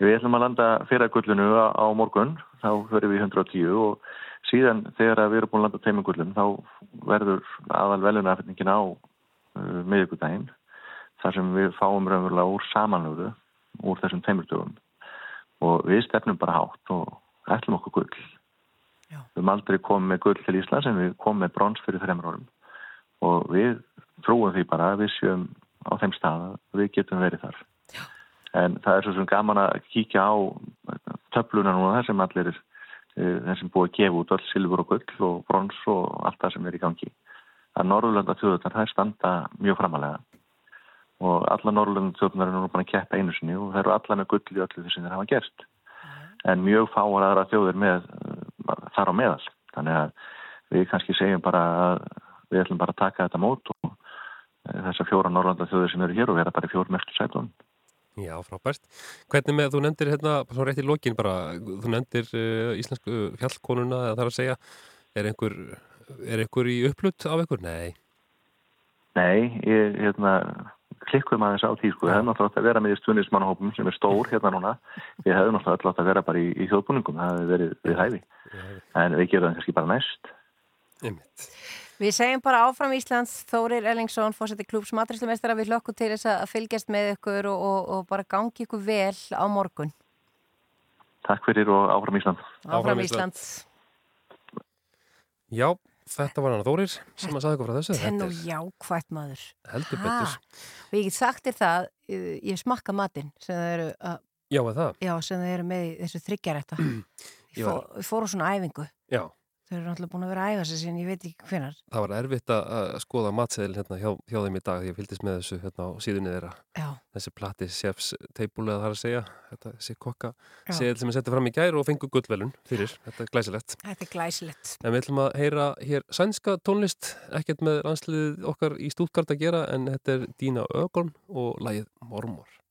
Við ætlum að landa fyrragullinu á, á morgun, þá verðum við í 110 og síðan þegar við erum búin að landa teimingullin þá verður aðal velunafetningin á uh, miðugudaginn þar sem við fáum raunverulega úr samanlöfu úr þessum teimildögum og við stefnum bara hátt og ætlum okkur gull. Já. Við höfum aldrei komið með gull til Íslands en við komum með brons fyrir þreymur árum og við trúum því bara að við séum á þeim stað að við getum verið þar. En það er svo sem gaman að kíkja á töfluna núna þar sem allir er þeir sem búið að gefa út öll silfur og gull og brons og allt það sem er í gangi. Að Norrlanda þjóðunar það er standa mjög framalega og alla Norrlanda þjóðunar er nú bara að keppa einu sinni og það eru alla með gull í öllu sem þeir hafa gerst. En mjög fáar aðra þjóður með uh, þar á meðal. Þannig að við kannski segjum bara að við ætlum bara að taka þetta mót og þessar fjóra Norrlanda þjóður sem eru hér og vera bara í fjórum eftir sætunum. Já, frábært. Hvernig með, þú nefndir hérna, svo rétt í lokin bara, þú nefndir uh, íslensku fjallkonuna, eða það er að segja, er einhver, er einhver í upplutt af einhver? Nei. Nei, ég hérna, klikkuðum aðeins á því sko, við hefðum náttúrulega átt að vera með í stunismannahópum sem er stór hérna núna, við hefðum náttúrulega átt að vera bara í, í þjóðbúningum, það hefði verið við hæfi, en við gerum það kannski bara næst. Einmitt. Við segjum bara áfram Íslands, Þórir Ellingsson, fórseti klúps matrislumestara, við hlökkum til þess að fylgjast með ykkur og, og, og bara gangi ykkur vel á morgun. Takk fyrir og áfram Ísland. Áfram, Áfram Ísland. Já, þetta var hann Þórir sem að sagði eitthvað frá þessu. Þetta er nú Þetta jákvætt maður. heldur Ha, betur. Og ég get sagt þér það, uh, ég smakka matinn sem það eru, uh, Já, eða það? já, sem það eru með í þessu þryggjarætta. Ég fór á svona æfingu. Já. Þau eru náttúrulega búin að vera að æfa sig síðan ég veit ekki hvenar. Það var erfitt að skoða matseðil hérna hjá, hjá þeim í dag því ég fylgdist með þessu hérna á síðunni þeirra. Já. Þessi plati að það er að segja. Þetta þessi kokka seðil sem er settið fram í gær og fengu gullvelun fyrir. Þetta er glæsilegt. Þetta er glæsilegt. En við ætlum að heyra hér sænska tónlist, ekkert með landsliðið okkar í Stúttgart að gera en þetta er Dína Ögon og lagið Mormor.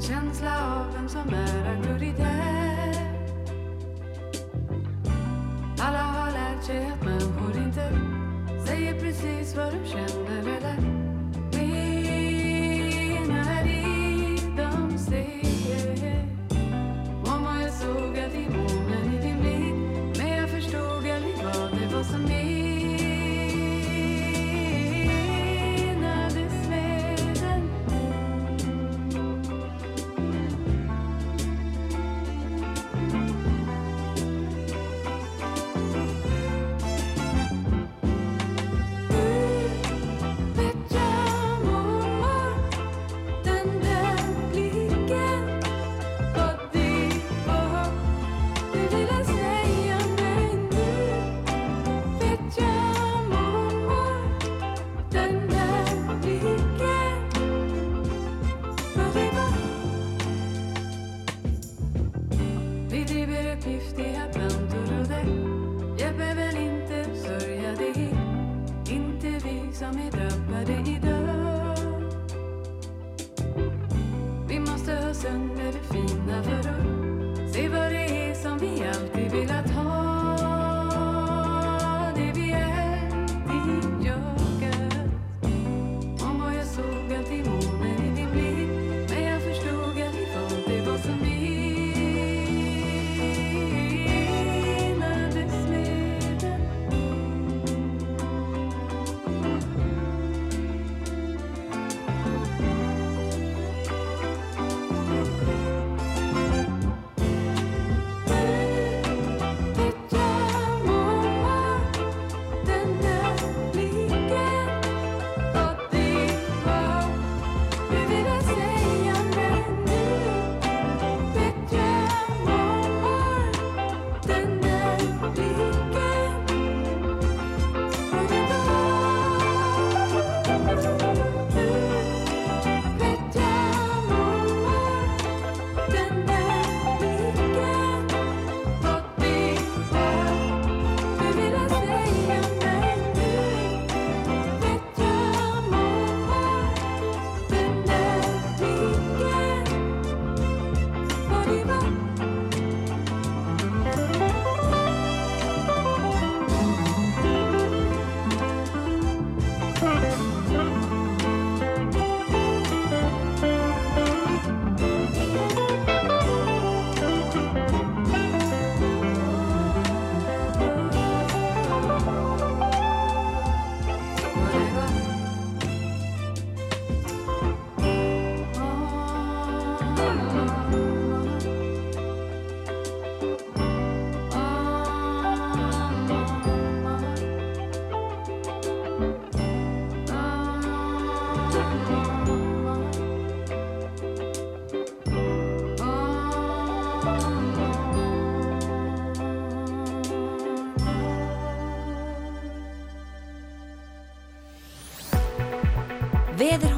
En känsla av vem som är auktoritär Alla har lärt sig att människor inte Säger precis vad de känner eller me the body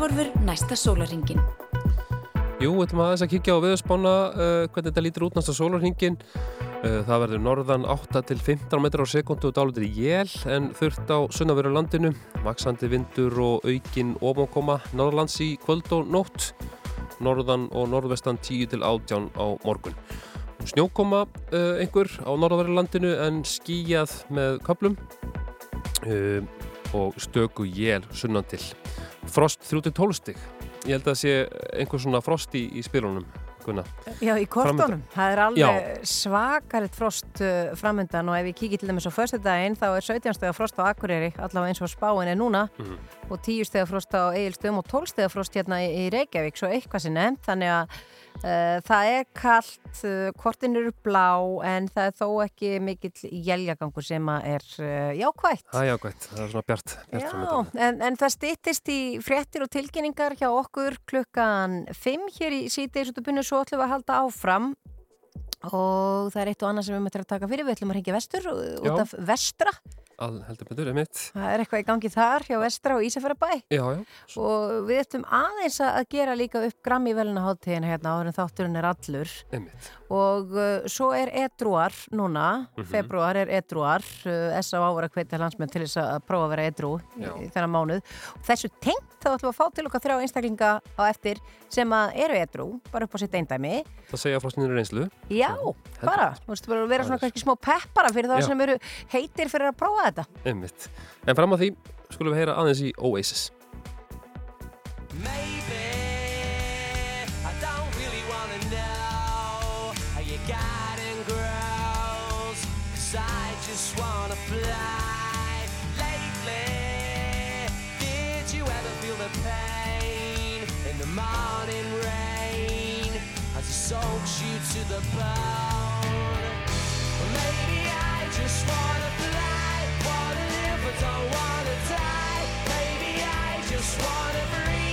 Veðurhorfur næsta sólaringin. Jú, við ætlum aðeins að kíkja á viðspána uh, hvernig þetta lítur út næsta sólarhingin. Uh, það verður norðan 8 til 15 metrar á sekundu og dálitur í jél en þurft á sunnaveru landinu. Vaksandi vindur og aukin ofankoma norðlands í kvöld og nótt. Norðan og norðvestan 10 til 18 á morgun. Snjókoma uh, einhver á norðveru landinu en skýjað með köplum uh, og stöku jél sunnan til. Frost 3-12 stig. Ég held að það sé einhver svona frost í, í spilunum. Gunnar. Já, í kortónum. Það er alveg svakaritt frost uh, framöndan og ef ég kíkir til dæmis á föstudaginn þá er 17 steg frost á Akureyri, allavega eins og spáin er núna Mhm. og 10 steg frost á Egilstöðum og 12 steg frost hérna í, Reykjavík, svo eitthvað sem nefnt, þannig að það er kallt, uh, kortin eru blá en það er þó ekki mikill jæljagangur sem er uh, jákvætt. Það er jákvæmt, það er svona bjart, bjart Já, en, en það styttist í fréttir og tilkynningar hjá okkur klukkan 5 hér í síðdegisutubunni svo ætlum við að halda áfram. Og það er eitt og annað sem við möttum að taka fyrir. Við ætlum að ringja vestur út af vestra All heldur betur, er mitt. það er eitthvað í gangi þar hjá vestra og Ísafjörðabæ Já, já. og við ætlum aðeins að gera líka upp grammi velina hátíðina hérna áður en þátturinn er allur Einmitt. og uh, svo er edruar núna, Mhm. februar er edruar uh, S.A.A. var að hvetja landsmenn til þess að prófa að vera edru í, þennan mánuð og þessu tengt þá ætlum við að fá til okkar þrjá einstaklinga á eftir sem að eru edru, bara upp á sitt eindæmi Það segja frostinir reynslu. já, bara, þú veist, bara vera svona kannski smá peppara fyrir það sem eru heitir fyrir að prófa þetta Einmitt. En fram að því skulum við heyra aðeins í Oasis. I don't really wanna know how you got and grows. Cause I just wanna fly. Lately, did you ever feel the pain in the morning rain as it soaks you to the bone? Well, maybe I just wanna fly, wanna live but don't wanna die. Maybe I just wanna breathe.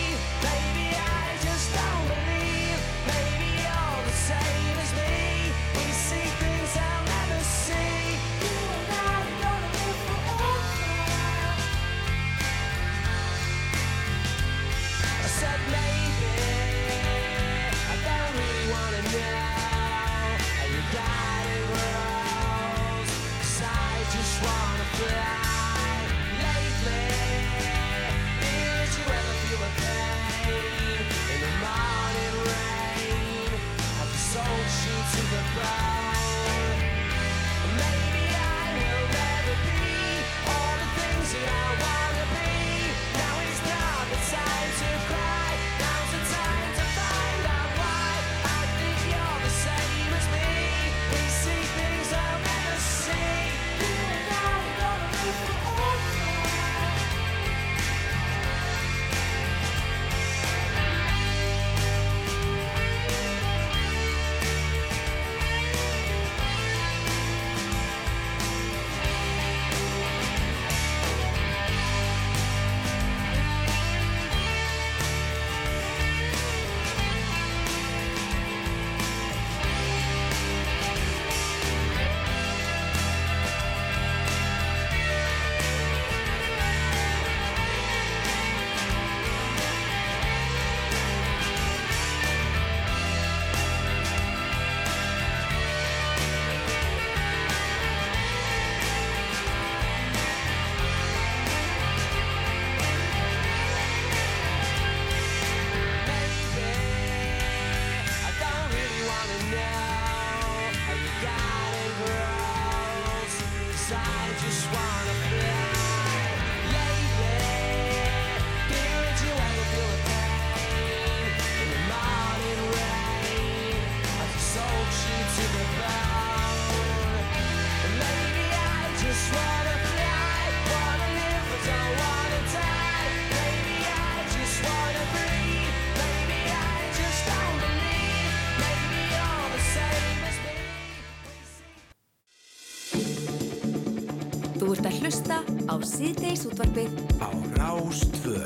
Útvarpið. Á Rástvö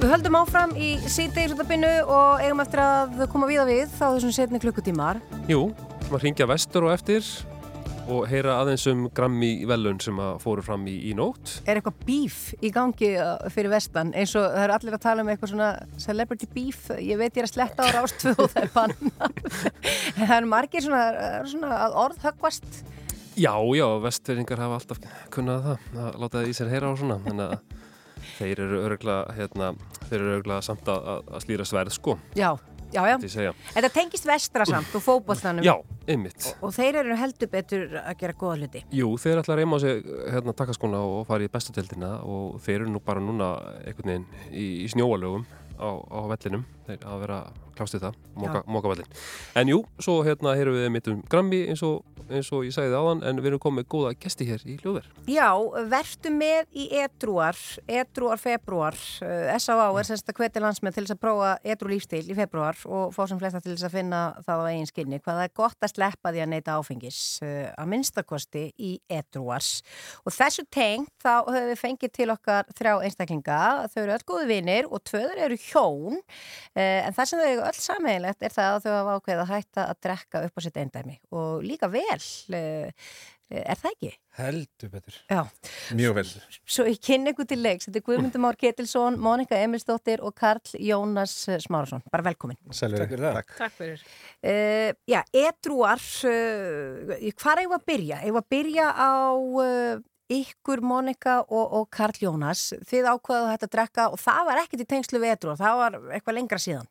Við höldum áfram í síðdegisútabinu og eigum eftir að koma við að við þá þessum setni klukkutímar. Jú, maður hringja vestur og eftir og heyra aðeins um Grammy velun sem að fóru fram í, í nótt. Er eitthvað bíf í gangi uh, fyrir vestan? Eins og það eru allir að tala um eitthvað svona celebrity beef, ég veit ég er að sletta á rástu og það er banna en það eru margir svona, eru svona að orð höggvast Já, já, vestfyrringar hafa alltaf kunnað það, að láta það í sér heyra á svona, þannig að þeir eru örgulega, hérna, þeir eru örgulega samt að, að- slíra sverð, sko, Já, já, já, þetta tengist vestra samt og fótbollanum Já, einmitt. og þeir eru heldur betur að gera góða hluti. Jú, þeir ætla að reyma á sig hérna takkaskona og fara í bestu deildina og þeir eru nú bara núna einhvern veginn í, í snjóalögum á, á vellinum, þeir að vera klástið það, móka, Já. móka vellin. En jú, svo hérna heyrum við mitt um Grammy eins og, eins og ég sagði það áðan, en við erum komið góða gesti hér í hljóðver. Já, vertu með í edruar, edruar februar, uh, S.A.A. er semst að hvetja landsmið til þess að prófa edru lífstíl í februar og fá sem flesta til þess að finna það á eigin skinni. Hvað það er gott að sleppa því að neyta áfengis uh, að minnstakosti í edruars. Og þessu tengt þá höfum við fengið til okkar þrjá einstaklinga, þau eru öll góði vinir og tvöður eru hjón, en það sem þau eiga öll sammeðilegt er það að þau hafa ákveðið að hætta að drekka upp á sitt eindæmi og líka vel, uh, er það ekki? Heldur betur. Já. Mjög vel. Svo ég kynni ykkur til leiks. Þetta er Guðmundur Már Ketilsson, Mónika Emilsdóttir og Karl Jónas Smárasson. Bara velkomin. Selveri. Takk fyrir það. Takk. Takk fyrir. Uh, já, edruar, uh, hvað eigum við að byrja? Eigum við að byrja á uh, ykkur, Mónika og, og Karl Jónas. Þið ákvaðu þetta að drekka og það var ekkert í tengslu við edruar, það var eitthvað lengra síðan.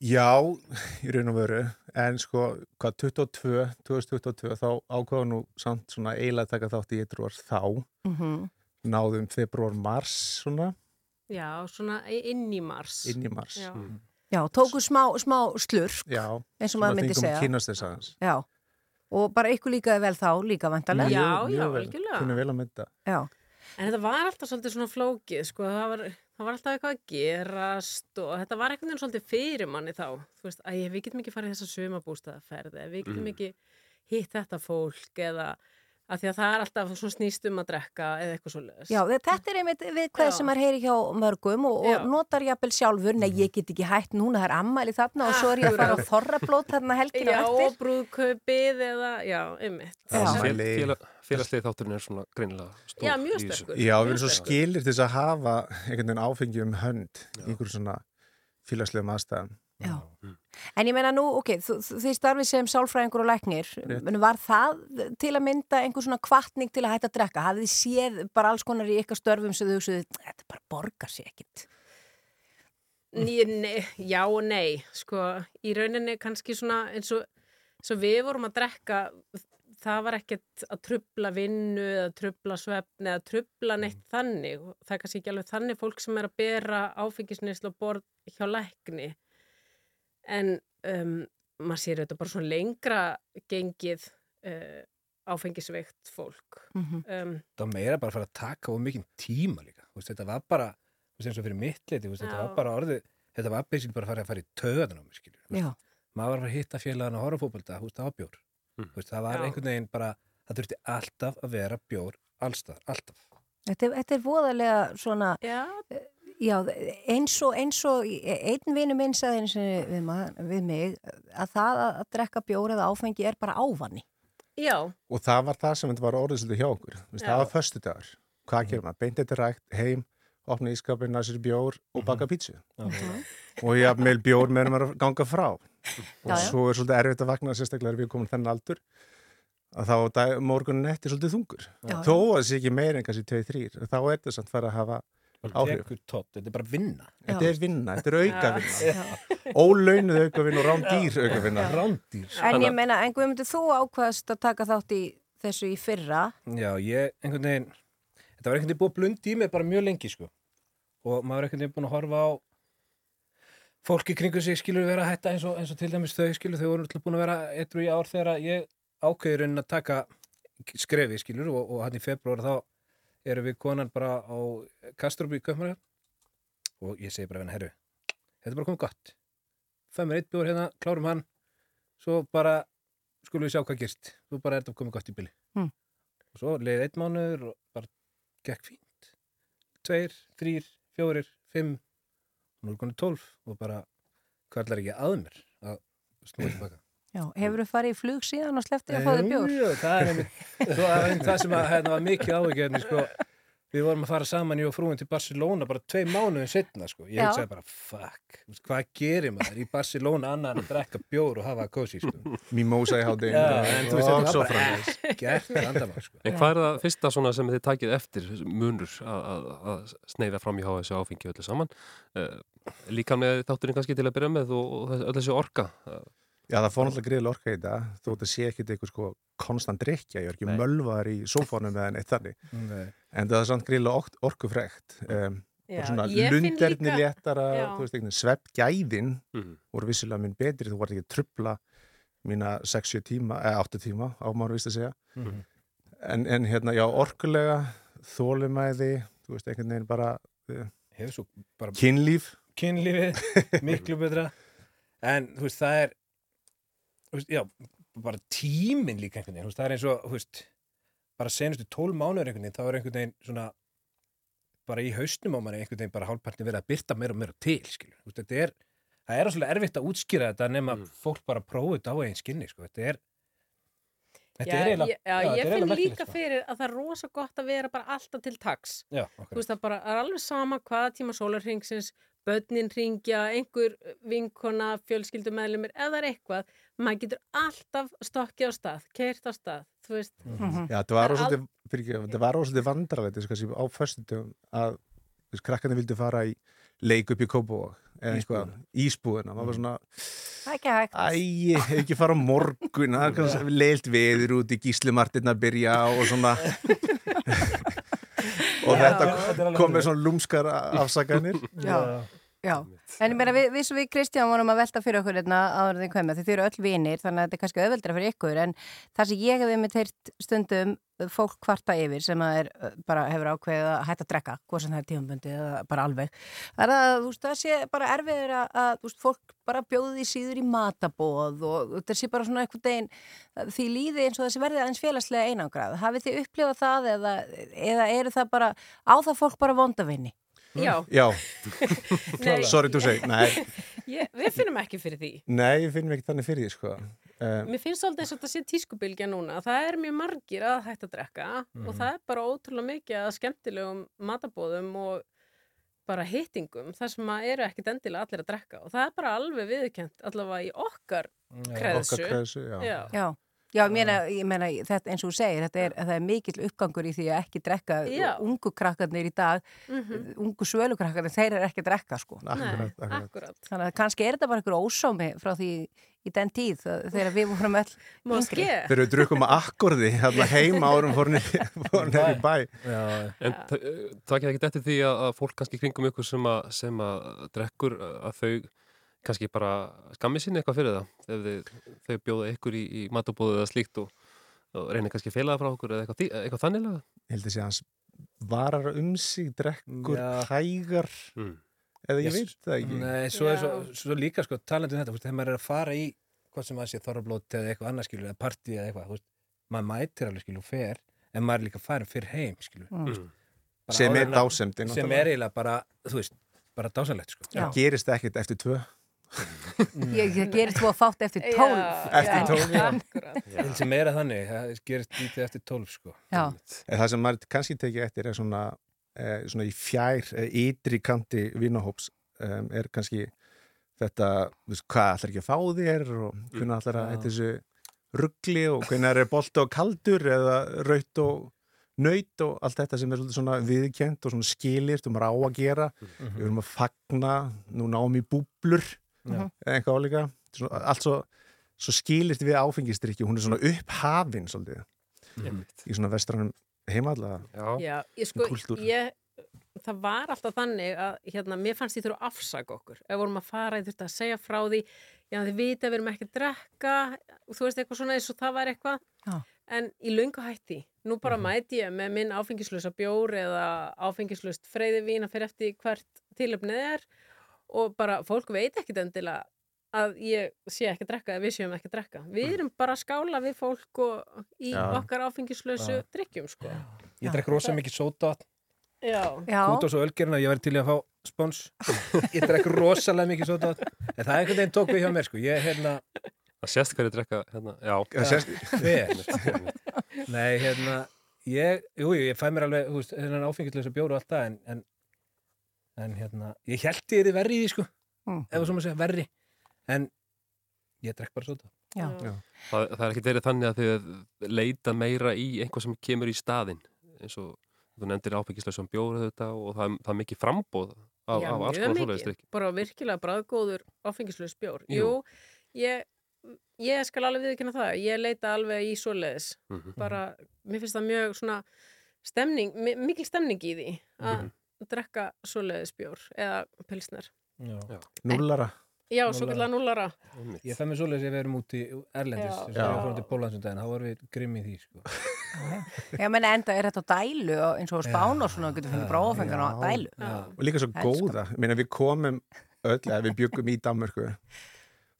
Já, í raun og veru, en sko, hvað, 22, 2022, þá ákvaða nú samt svona eiginlega að taka þátt í eitthvað þá, Mm náðum februar, mars svona, Já, svona inn í mars. inn í mars. Já. Já, tóku smá, smá slurk, Já, eins og maður myndi segja. að kynast þess aðeins. Já, og bara ykkur líkaði vel þá, líka vantarlega. Já, já, algjörlega. Kunnum vel að mynda. Já. En þetta var alltaf svolítið svona flókið, sko, það var, það var alltaf eitthvað að gerast og þetta var veginn svolítið fyrir manni þá. Þú veist, að við getum ekki farið í þessa sumabústaðaferði, við getum Mm. ekki hitt þetta fólk eða að því að það er alltaf svona snýst um að drekka eða eitthvað svo Já, þetta er einmitt við hvað Já. sem maður heyri hjá mörgum og, og Já. notar jafnvel sjálfur, nei ég get ekki hætt núna, það er ammæli þarna og svo er ég að fara á þorrablót þarna helgina Já, á og eftir. brúðkaupið eða, já, einmitt. Félag, félagslið þátturinn er svona greinilega stór Já, mjög sterkur. Já, við erum svo skilir til þess að hafa einhvern veginn áfengi um hönd í einhverjum svona félagslegum aðstæðum. Já. En ég meina nú, ok, þið starfið sem sálfræðingur og læknir, Rétt. var það til að mynda einhver svona kvartning til að hætta að drekka? Hafið þið séð bara alls konar í ykkar störfum sem þau hugsuðu, þetta bara borgar sér ekkit? Nei, nei, já og nei, sko, í rauninni kannski svona eins og, eins og við vorum að drekka, það var ekkert að trubla vinnu eða trubla svefni eða trubla neitt þannig. Það er kannski ekki alveg þannig fólk sem er að bera áfengisneislu á borð hjá lækni. En um, maður sér þetta bara svona lengra gengið uh, áfengisveikt fólk. Mhm. um, það meira bara að fara að taka of mikið tíma líka þú veist, þetta var bara, eins og fyrir mitt leiti þú veist, þetta var bara orðið þetta var basically bara að fara að fara í töðan á mig. Já. maður var að fara að hitta félagarna að horfa á fótbolta, þú veist, það var bjór Þú veist, það var Já. einhvern veginn bara það þurfti alltaf að vera bjór allstað, alltaf Þetta, er- þetta er voðalega svona, já, já, eins og, eins og einn vinnu minn sagði eins og við, við mig að það að drekka bjór eða áfengi er bara ávanni. já, Og það var það sem þetta var orðið svolítið hjá okkur. Já. það var föstu dagur. Hvað gerum maður? Beint þetta rækt, heim, opna ískapin, næsir bjór og baka pítsu. Og ég haf meil bjór meðan maður að ganga frá. Og Já, já. svo er svolítið erfitt að vakna, sérstaklega er við komin þennan aldur, að þá dag, morgunin eftir svolítið þungur. Já. Þó að það sé ekki meir en kannski 2-3, þá er þetta samt fara að hafa þetta er bara vinna. Þetta er vinna, þetta er auka vinna. Ólaunuð auka vinna og rándýr auka vinna. rándýr. En ég meina, en Guðmundur, þú ákvaðast að taka þátt í þessu í fyrra. Já, ég, einhvern veginn þetta var einhvern veginn búið að blunda í mig bara mjög lengi sko. og maður er einhvern veginn búin að horfa á fólki kringu sig skilur vera að hætta eins og, eins og til dæmis þau skilur þau voru alltaf búin að vera eitthvað í ár þegar ég ákveður en að taka skrefi skilur og, og hann í februar þá erum við konan bara á Kastrup í Köpmanar og ég segi bara henni, herru þetta er bara komið gott. Fæ mér eitt bjór hérna, klárum hann. Svo bara skulum við sjá hvað gerst svo bara er þetta komið gott í bili. Mm. og svo leiði einn mánuður og bara gekk fínt. Tveir, þrýr, fjórir, fimm og nú er konið tólf og bara hvað er ekki að mér að snúa tilbaka Já, hefur þú farið í flug síðan og slepptið að fá þér bjór? Jú, það er einmitt, það, er það sem að, hérna, var mikið áhugjörni, sko. Við vorum að fara saman í og frúin til Barcelona bara tvei mánuðin setna, sko. Ég hugsaði bara, fuck, hvað gerir maður í Barcelona annar en að drekka bjór og hafa kósi, sko. Mimosa í hádeginu Já, en þú veist, og þetta svo var bara framvegis. gert vandamál, sko. En hvað er það fyrsta svona sem þið takið eftir munur að, að, að sneiða fram í HSC áfengi öllu saman? Uh, líka með þátturinn kannski til að byrja með og, og öll þessi orka. Já, það fór náttúrulega greiðilega orka í þetta þú þetta sé ekkit eitthvað sko konstant drikja, ég er ekki mölvaðar í sófánum eða neitt þannig, Nei. en það er samt greiðilega ork, orkufrekt um, Já, og svona lunderni líka- léttara Já. þú veist, sveppgæðin Mhm. voru vissilega minn betri, þú vart ekki að trubla mína 6-7 tíma, eða 8 tíma á maður vist að segja Mhm. en, en hérna, já, orkulega þólimæði, þú veist, einhvern veginn bara Hefur svo bara... kynlíf kynlífið, miklu betra en þú veist, það er veist, já, bara tíminn líka einhvern veginn, það er eins og veist, bara senustu tól mánuður einhvern veginn, þá er einhvern veginn svona bara í hausnum á manni einhvern veginn bara hálfpartin verið að byrta meira og meira til veist, þetta er það er svolítið erfitt að útskýra þetta nema fólk bara prófið þetta á eigin skinni, sko, þetta er þetta Já, er ég, já, þetta ég er finn líka sko. fyrir að það er rosa gott að vera bara alltaf til taks. Já, Þú veist það bara er alveg sama hvaða tíma sólarringsins, börnin ringja, einhver vinkona, fjölskyldumæðlumir, eða er eitthvað, maður getur alltaf stokkið á stað, keirt á stað, þú veist. Já, það var Það var ósvöldi vandralegt þessi, á föstudum að veist, krakkarnir vildu fara í leik upp í Kópavog eða einhvað, ísbúðina, maður var svona Það er ekki hægt. Æ, ekki fara á morgun það er kannski leilt veður út í gíslumartin að byrja og svona og þetta kom með svona lúmskar afsakanir. Já, já. En ég meina, við, við, við Kristján vorum að velta fyrir okkur hérna áður því þið eru öll vinir, þannig að þetta er kannski auðveldra fyrir ykkur, en það sem ég hef með teirt stundum fólk kvarta yfir sem að er bara hefur ákveðið að hætta að drekka, hvað sem það er tímaböndi eða bara alveg, það er að þú veist, það sé bara erfiður að, að þú veist, fólk bara bjóði síður í matabóð og þetta sé bara svona eitthvað deginn því líði eins og þessi verði aðeins félagslega einangrað. Hafið þið upplifað það eða, eða eru það bara, á það fólk bara vondavinni? Já. Já, Nei. sorry to say Nei, Ég, við finnum ekki fyrir því. nei, ég finn ekki þannig fyrir því sko. um, Mér finnst svolítið eins og þetta sé tískubilgja núna. Það er mjög margir að hætta að drekka og Mhm. það er bara ótrúlega mikið að skemmtilegum matabóðum og bara hittingum þar sem að eru ekkit endilega allir að drekka og það er bara alveg viðkjönt allavega í okkar kreðsu. okkar kreðsu, já. já. Já, já ég meina, ég meina þetta eins og þú segir, þetta er, það er mikill uppgangur í því að ekki drekka Já. ungu krakkarnir í dag, Mhm. ungu svölukrakkarnir, þeir eru ekki að drekka sko. Akkurat, akkurat. Akkurat. Þannig að kannski er þetta bara einhver ósámi frá því í den tíð að- þegar við vorum öll yngri. Þegar við drukum að akkordi hérna heima árum fór niður í bæ Já, En ja. takið ekki eftir því að, að fólk kannski kringum ykkur sem að, sem að drekkur að þau kannski bara skammi sinni eitthvað fyrir það ef þið, þau bjóða ykkur í, í matabóðu eða slíkt og, og reynir kannski að það frá okkur eða eitthvað, eitthvað þannilega Ég held að sé hans varar um sig, drekkur, hægar. Mm. eða ég Yes. veit það ekki. Nei, svo er svo, svo líka sko talandi um þetta, þegar maður er að fara í hvað sem maður sé þorrablót eða eitthvað annað skilur eða partí eða eitthvað, þú veist, maður mætir alveg skilur og fer, en maður er líka farin fyrir heim skilur, Mm. bara Sem er en að- dásemd, sem er eiginlega bara, þú veist, bara dásanlegt sko. Gerist ekkert eftir tvö Ég, ég gerist þú að fátt eftir tólf. Eftir tólf, já. En sem er að þannig, það gerist lítið eftir tólf sko það sem maður kannski tekið eftir er svona, eh, svona í fjær, eh, ytri kanti vinahóps um, er kannski þetta, þú veist, hvað ætlar ekki að fá þér og hvernig ætlar að hætti þessu ruggli og hvernig er bolt og kaldur eða raut og nöyt og allt þetta sem er svona viðkjent og svona skilir um rá að gera Mhm. við erum að fagna, nú náum í búblur. Eða eitthvað álíka. Allt svo, svo skilist við áfengistrykki, hún er svona upphafin svolítið. Í svona vestranum heimallega Já, ég sko, Kúltúr. ég, það var alltaf þannig að hérna, mér fannst því þurfa að afsaka okkur. Ef vorum að fara, ég þurfti að segja frá því já, þið vita að við erum ekki að drekka og þú veist eitthvað svona eins og það var eitthvað. Já. en í löngu hætti nú bara mæti ég með minn áfengislösa bjór eða áfengislöst freyðivín að fyrir eftir hvert tilöfnið er og bara fólk veit ekkit endilega að ég sé ekki að drekka eða við séum ekki að drekka. Við erum bara að skála við fólk og í Já. okkar áfengislösu Já. drikkjum sko. Ég drekk rosa mikið sóta út á svo ölgerina, ég væri til að fá spons. Ég drekk rosalega mikið sóta en það er einhvern veginn tók við hjá mér sko. Ég, hérna, Það sést hverju drekka hérna, sést-? Nei, hérna, ég, jú, ég fæ mér alveg, þennan áfengislösa bjóru og allt það, en, en, en hérna, ég held ég er verri í því, sko, Mm. ef þú segja, verri, en ég drekk bara sota. Já. Það, það er ekki verið þannig að þið leita meira í einhvað sem kemur í staðinn eins og þú nefndir áfengislega bjóra þetta og það, er- það er mikið frambóð af, Já, af alls mjög konar mikið. svoleiðis Bara virkilega bræðgóður áfengislaus bjór. Jú. Ég, ég skal alveg viðkynna það. Ég leita alveg í svoleiðis. Mhm. Bara, mér finnst það mjög svona stemning, mi- mikil stemning í því að Mhm. Drekka svoleiðis bjór eða pilsner. Já. Núllara. Já, svo kallar núlara. Ég fæ mér svoleiðis ef við erum úti erlendis, Já. þess að við fórum til Pólandsundaginn, þá vorum við grimm í því, sko. Já, menn enda er þetta á dælu og eins og spán og svona, getur fengið bráfengan á dælu. og líka svo góða við komum öll, eða við byggum í Danmörku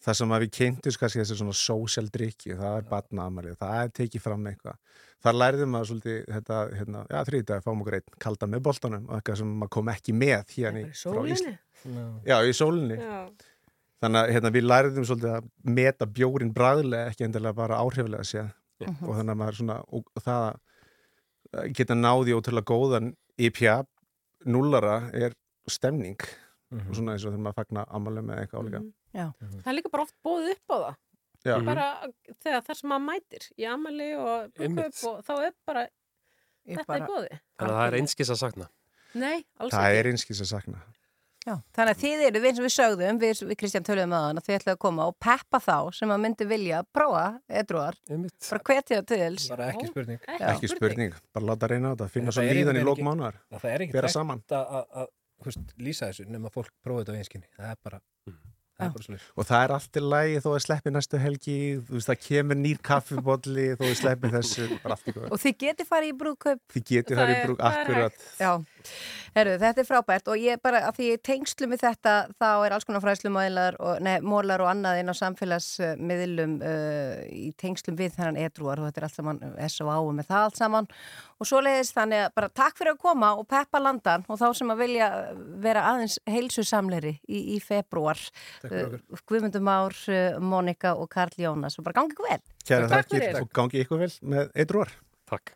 það sem að við kynntum kannski þessi svona social drikki það er batnaðamalið, það er tekið fram eitthvað. Þar lærðum maður svolítið þetta, hérna, já þrítið, fáum okkur einn kalda með boltanum og eitthvað sem maður kom ekki með hérna í Sólinni. Ísland já, í sólinni. Já. þannig að hérna, við lærðum svolítið að meta bjórin bræðilega ekki endilega bara áhrifilega séð. Mhm. og þannig að maður svona og, og það að geta náði ótrúlega góðan IPA núlara er stemning. Og svona eins og þegar maður fagna ammali með eitthvað álíka Já. Það er líka bara oft bóðið upp á það. Já. Bara þegar þar sem maður mætir í amali og brúkup og þá er bara, þetta bara- er góði. Þannig að það er einskis að sakna. Nei, alls það er einskis að sakna Já, þannig að þið eru, við eins og við sögðum, við, við Kristján töluðum að hann að þið ætlaðu að koma og peppa þá sem að myndi vilja prófa edruar, bara hvetja til. Bara ekki spurning. ekki spurning, bara láta reyna á þetta finna svo líðan í einhvern lók veginn mánuðar ekki- Það er ekki saman að, lýsa þessu nema fólk prófa þetta á einskinni. Það er bara, svolítið. Og það er allt í lagi þó að sleppi næstu helgi veist það kemur nýr kaffibolli þó að sleppi þessu, Og þið geti farið í brúkup. þið getið það í brúk, akkurat. Já, Herru, þetta er frábært og ég bara, að því ég tengslu með þetta, þá er alls konar fræslumælar og, nei, mólar og annað inn á samfélagsmiðlum uh, í tengslum við þennan edruar og þetta er allt saman S.O.A. með það allt saman og svoleiðis þannig að bara takk fyrir að koma og peppa landan og þá sem að vilja vera aðeins heilsusamleri í, í februar Takk uh, Guðmundur Már, uh, Mónika og Karl Jónas. Og bara gangi ykkur vel. Kæra Takk þakkir fyrir. og gangi ykkur vel með eitthvað Takk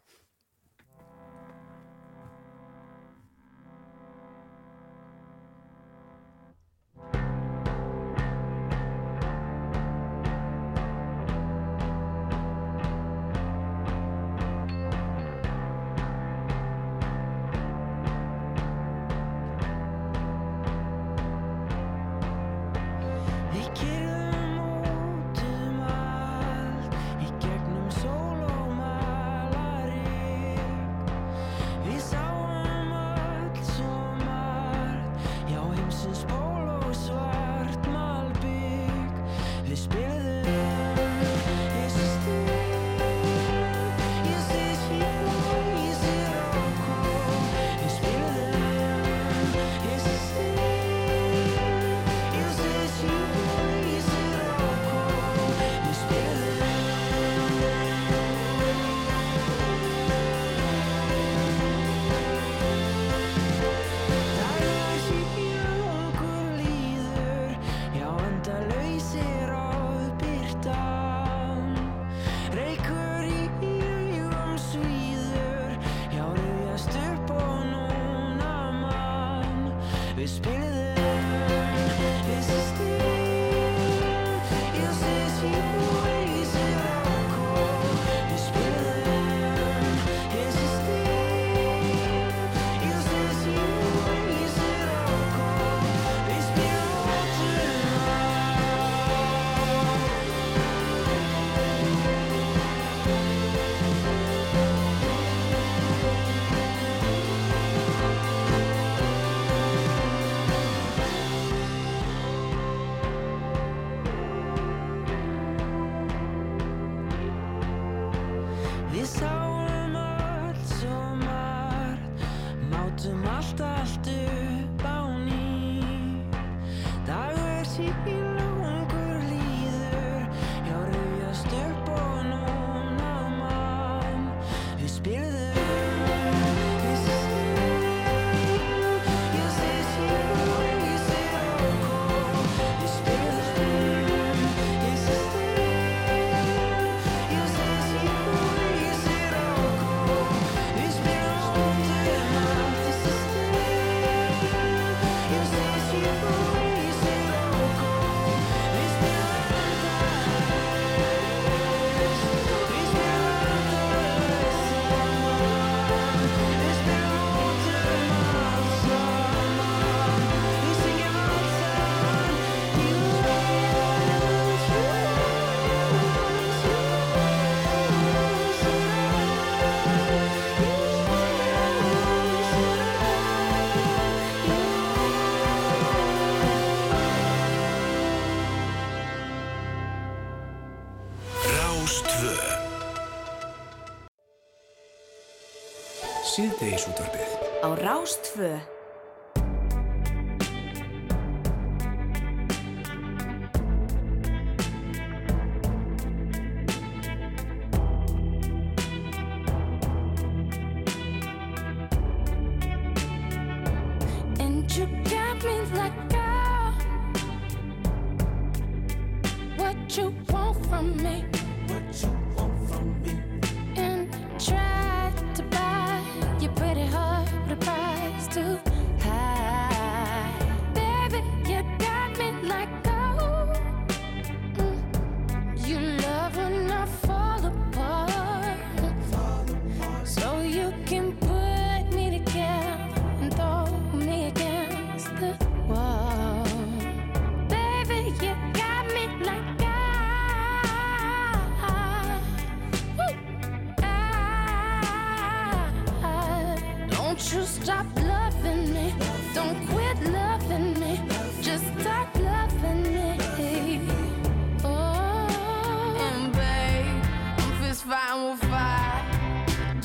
Rástfö. And you got me like girl What you want from me What you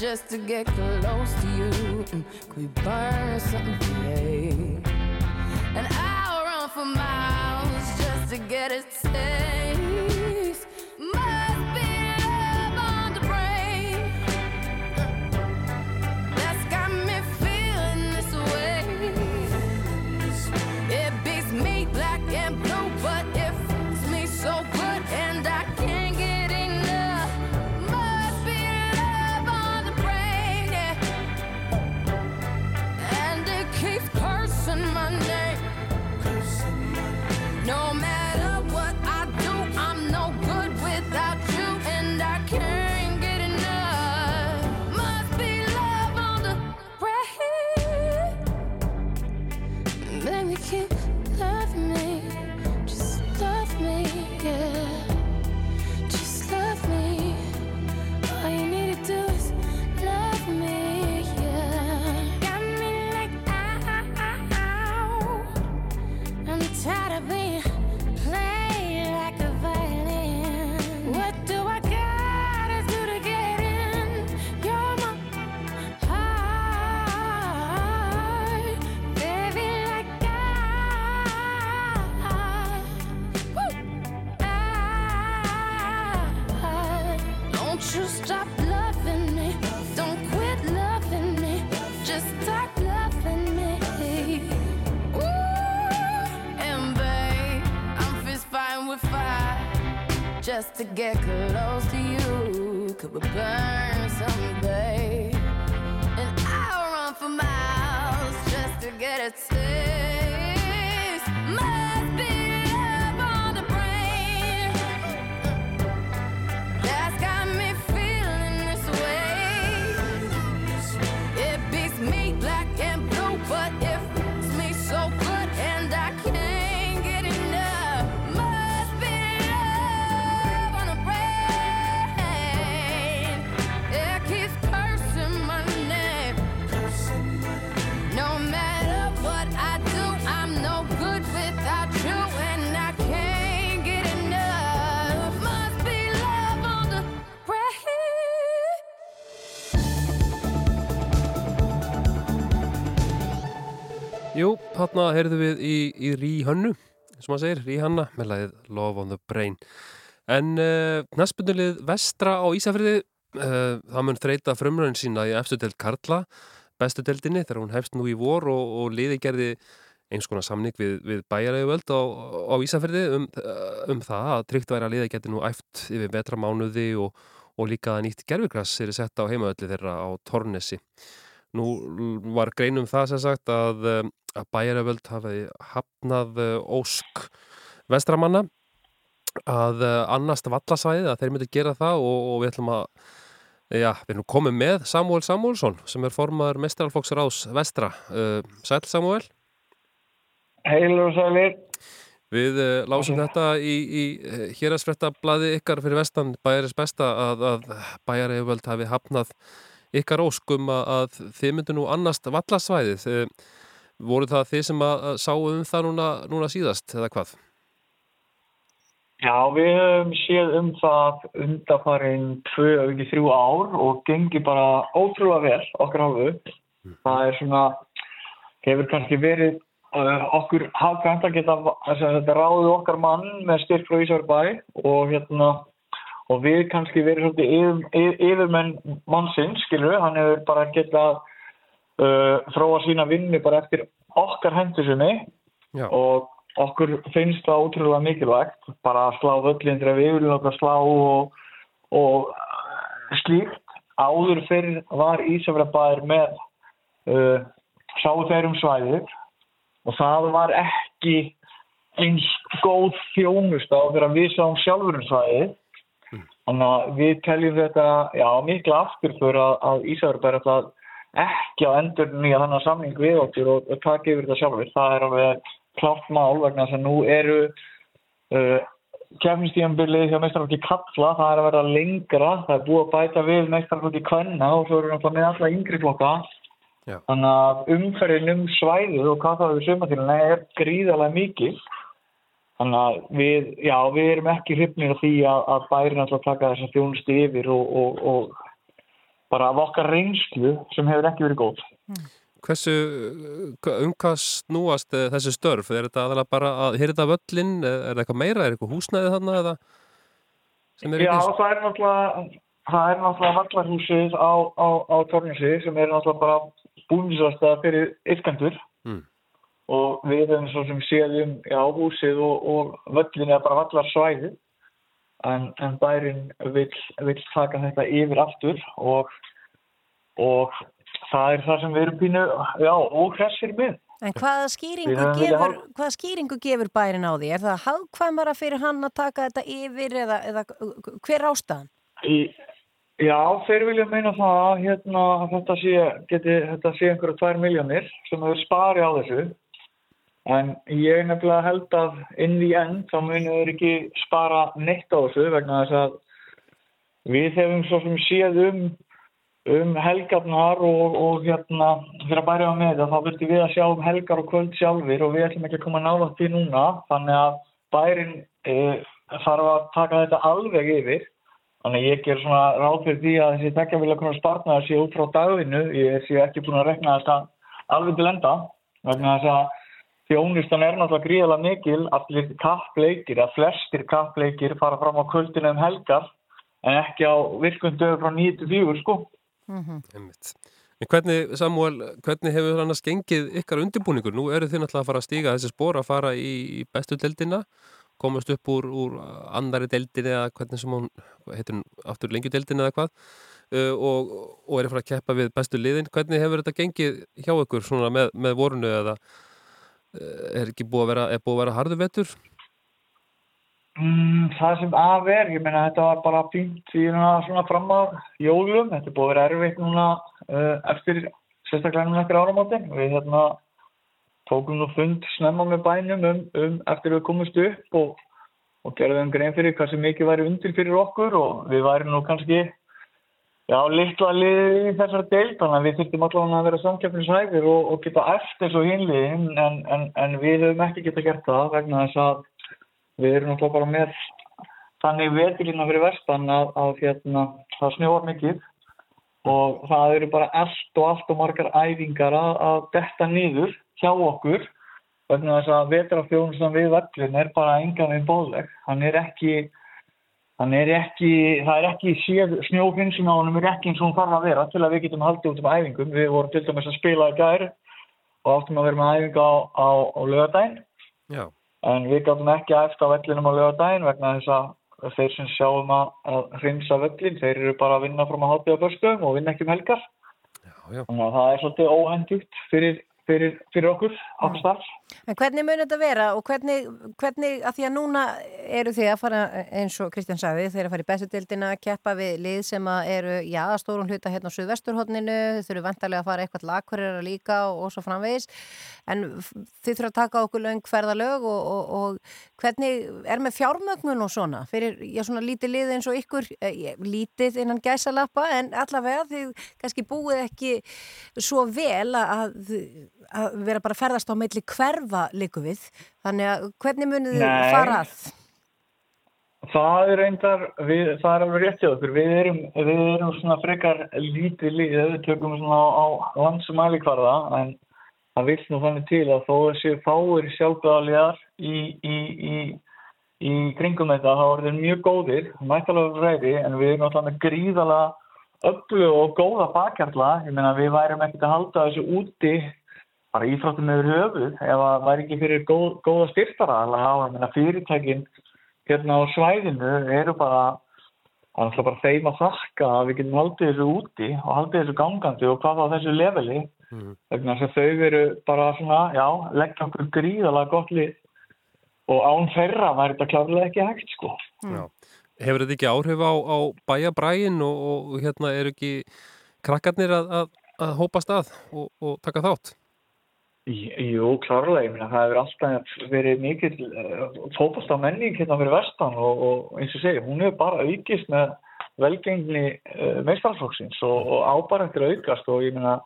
just to get close to you. Mm, Could we burn something today? And I'll run for miles just to get a to get close to you. Could we burn Jú, þarna heyrðum við í, í Ríhönnu, sem maður segir, Ríhanna, með lagið Love on the Brain. En uh, næspunnulið vestra á Ísafriði, uh, það mun þreita frumröðin sína í efstu delt Karla, bestu deltinni, þegar hún hefst nú í vor og, og liði gerði eins konar samning við, við bæjarauðvöld á, á Ísafriði um, uh, um það að tryggt væri að liði geti nú æft yfir vetramánuði og, og líka að nýtt gerfigras er sett á heimaöllu þeirra á Tornesi. Nú var greinum það sem sagt að, um, að bæjaröföld hafi hafnað uh, ósk vestramanna að uh, annast vallasvæði að þeir myndi gera það og, og við ætlum að já, við erum komið með Samuel Samuelsson sem er formaður mestralfóksur ás vestra. Uh, Sæl Samuel? Heilur og sælir. Við lásum þetta í, í hérarsfretta blaði ykkar fyrir vestan bæjaris besta að, að bæjaröföld hafi hafnað ykkar óskum að, þið myndu nú annast vallasvæðið. Uh, voru það þið sem að, að sáu um það núna, núna síðast eða hvað? Já, við höfum séð um það ekki þrjú ár og gengi bara ótrúlega vel okkar hálfu. Það er svona, hefur kannski verið uh, okkur hafkvæmt að geta að þetta ráði okkar mann með styrk frá Ísarbæ og hérna og við kannski verið svolítið yfir, yfir, yfirmenn mannsins, skilur við, hann hefur bara getað uh, þróa sína vinnu bara eftir okkar hendusinni Já. og okkur finnst það ótrúlega mikilvægt bara að slá völlin þegar við viljum okkur slá og, og slíkt. Áður fyrir var Ísafjörðabæður með uh, sáu þeir um svæðið. Og það var ekki eins góð þjónusta á þegar við sáum sjálfur um svæðið þannig að við teljum þetta já, mikla afturför að, að Ísafjörðabæður ætla ekki að endur nýja þannig samning við okkur og, og taka yfir þetta sjálfur það er alveg klárt mál vegna þess að nú eru uh, kefnistíðanbilið hjá meistarflokki kalla, það er að vera lengra það er búið að bæta við meistarflokki kvenna og svo eru náttúrulega með alla yngri flokka. Já. þannig að umferðin um svæðið og hvað það við sumatíluna er gríðarlega mikil þannig að við, já, við erum ekki hrifnir af því að, að bærin alltaf taka þessa þjónustu yfir og, og, og bara af okkar reynslu sem hefur ekki verið góð Hversu, uh, um hvað snúast eh, þessi störf? Er þetta aðalega bara að hýrða völlin? Er það eitthvað meira? Er eitthvað húsnæði þarna eða? sem er Já, það er náttúrulega það er náttúrulega vallarhúsið á, á, á Tornesi sem er náttúrulega bara búnisastað fyrir yrkendur Mm. Og við erum svo sem séðum já, húsið og, og völlin er bara vallarsvæði en, en bærin vill, vill taka þetta yfir aftur og, og það er það sem við erum pínu já, óhressir með En hvaða skýringu, gefur, hvaða skýringu gefur bærin á því? Er það hagkvæmara fyrir hann að taka þetta yfir eða, eða hver er ástæðan? Í, já, þeir vilja meina það að hérna, þetta sé, geti, þetta sé einhverja tvær miljónir sem þau spari á þessu. En ég nefnilega held að inn í enn þá munu þeir ekki spara neitt á þessu vegna þess að við hefum svo sem séð um, um helgarnar og, og hérna fyrir að bæra á með það þá viltum við að sjá um helgar og kvöld sjálfur og við ætlum ekki að koma nála til núna þannig að bærin e, þarf að taka þetta alveg yfir Þannig að ég ger svona ráð fyrir því að þessi tekja vilja konar spartnaður sé út frá dagvinnu. Ég sé ekki búin að rekna þetta alveg til enda. Vegna þess að þjónustan er náttúrulega gríðalega mikil. Allir kappleikir, að flestir kappleikir fara fram á kvöldinu um helgar en ekki á virkun dögur frá 9-4 sko. Einmitt. En hvernig, Samuel, hvernig hefur annars gengið ykkar undirbúningur? Nú eru þið náttúrulega að fara að stíga þessi spór að fara í, í bestu deildina, komast upp úr, úr annari deildinni eða hvernig sem hún, heitir hún, aftur lengjudeildinni eða hvað uh, og, og er að fara að keppa við bestu liðin. Hvernig hefur þetta gengið hjá ykkur svona með, með vorunu eða er ekki búið að vera, er búið að vera harðu vetur? Mm, það sem af er, ég meina þetta var bara fínt í svona fram á jólum, þetta er búið að vera erfitt núna uh, eftir, sérstaklega núna eftir áramótin. Við hérna tókum nú fund snemma með bænum um, um eftir við komumst upp og, og gerðum grein fyrir hvað sem mikið væri undir fyrir okkur og við væri nú kannski já, litla liðið í þessar deild, þannig að við þurftum allavega að vera samkeppnishæfir og, og geta eftir svo hinliðin en, en, en við höfum ekki geta gert það vegna þess að við erum náttúrulega bara með þannig veturlina fyrir vestan að, að hérna, það snjóar mikið og það eru bara allt og allt og margar æfingar að, að detta niður hjá okkur vegna þess að vetrafjónustan við völlin er bara engan við bóðleg hann er ekki hann er ekki, það er ekki séð snjófinnsum á honum er ekki eins og hún þarf að vera til að við getum haldið út um æfingum við vorum til dæmis að spila í gær og áttum að vera með æfinga á, á, á lögadaginn Já. En við gátum ekki eftir á vellinum á lögadaginn vegna þess að þeir sem sjáum að, að hrinsa völlin, þeir eru bara að vinna frá að hátíða börstum og vinna ekki um helgar. já. Þannig að það er svolítið óhendugt fyrir, fyrir, fyrir okkur, starf. En hvernig mun þetta vera og hvernig, hvernig, að því að núna eru þið að fara, eins og Kristján sagði, þeir að fara í bestudildina, keppa við lið sem að eru, já, að stórun hluta hérna á Suðvesturhóttninu, þeir eru vantarlega að fara eitthvað Akureyra líka og, og svo framvegis, en þið þurfa að taka okkur löng hverðalög og, og, og hvernig er með fjármögnun og svona, fyrir, já, svona lítið lið eins og ykkur, eh, lítið innan gæsalappa, en allavega þið kannski búið ekki svo vel að, að vera bara að ferðast á milli hverfa líku við. Þannig að hvernig munið þið fara að? Það er reyndar, við, það er alveg rétt hjá okkur, við erum, við erum svona frekar lítið ef við tökum svona á, á landsmælikvarða, en það vil nú þannig til að þó þessi fáir sjálfbæðaliðar í, í, í, í kringum þetta, þá er þeir mjög góðir, mættalega ræði, en við erum alltaf gríðalega öllu og góða bakkjarla, ég meina við værum ekkert að halda þessu úti bara ífráttum yfir höfuð ef það væri ekki fyrir góð, góða styrtara, alveg að meina fyrirtækin hérna á svæðinu eru bara það er alltaf bara þeim að þakka að við getum haldið þessu úti og haldið þessu gangandi og hvað á þessu leveli vegna þess að þau eru bara svona, já, leggja okkur gríðalega gott lið og án þeirra væri þetta klárlega ekki hægt sko. Já. Hefur þetta ekki áhrif á, á bæjabræin og, og hérna eru ekki krakkarnir að, að, að hópast að og, og taka þátt? Jú, klárlega, ég meina það hefur alltaf verið mikil uh, fótballst á menning hérna fyrir vestan og, og eins og segi, hún hefur bara aukist með velgengni uh, meistarflokksins og, og ábarættir aukast og ég meina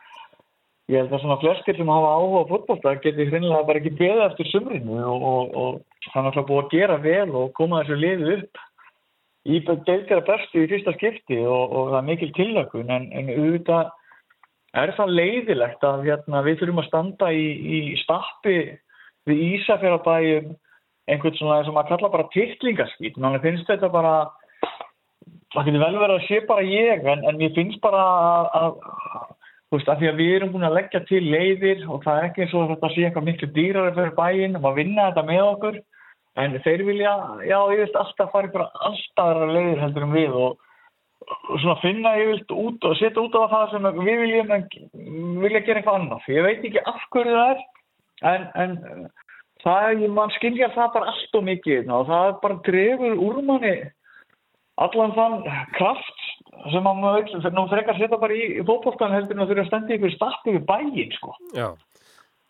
ég held að svona flestir sem hafa áhuga á fótballta geti hreinlega bara ekki beðið eftir sumrinu og, og, það er náttúrulega búið að gera vel og koma þessu liðu upp. Í deilgara bestu í fyrsta skipti og það er mikil tillökun en, en auðvitað er það leiðilegt að hérna, við þurfum að standa í, í stappi við Ísafjörðabæjum einhvern svona sem að kalla bara tittlingaskýt mann finnst þetta bara það getur vel verið að sé bara ég en, en mér finnst bara að, að þú veist, af því að við erum búin að leggja til leiðir og það er ekki eins og þetta sé eitthvað miklu dýrari fyrir bæinn og að vinna þetta með okkur en þeir vilja, já, ég veist alltaf fara ykkur alltaf aðra leiðir heldur en við og svona finna vilt út og setja út á það sem við viljum en vilja gera eitthvað annað ég veit ekki af hverju það er en, en það er, mann skilja það bara allt og mikið og það bara drefur úr manni allan þann kraft sem að maður vil, nú frekar setja bara í fótboltan heldur en að þurfa að stenda ykkur starti við bæinn, sko. Já.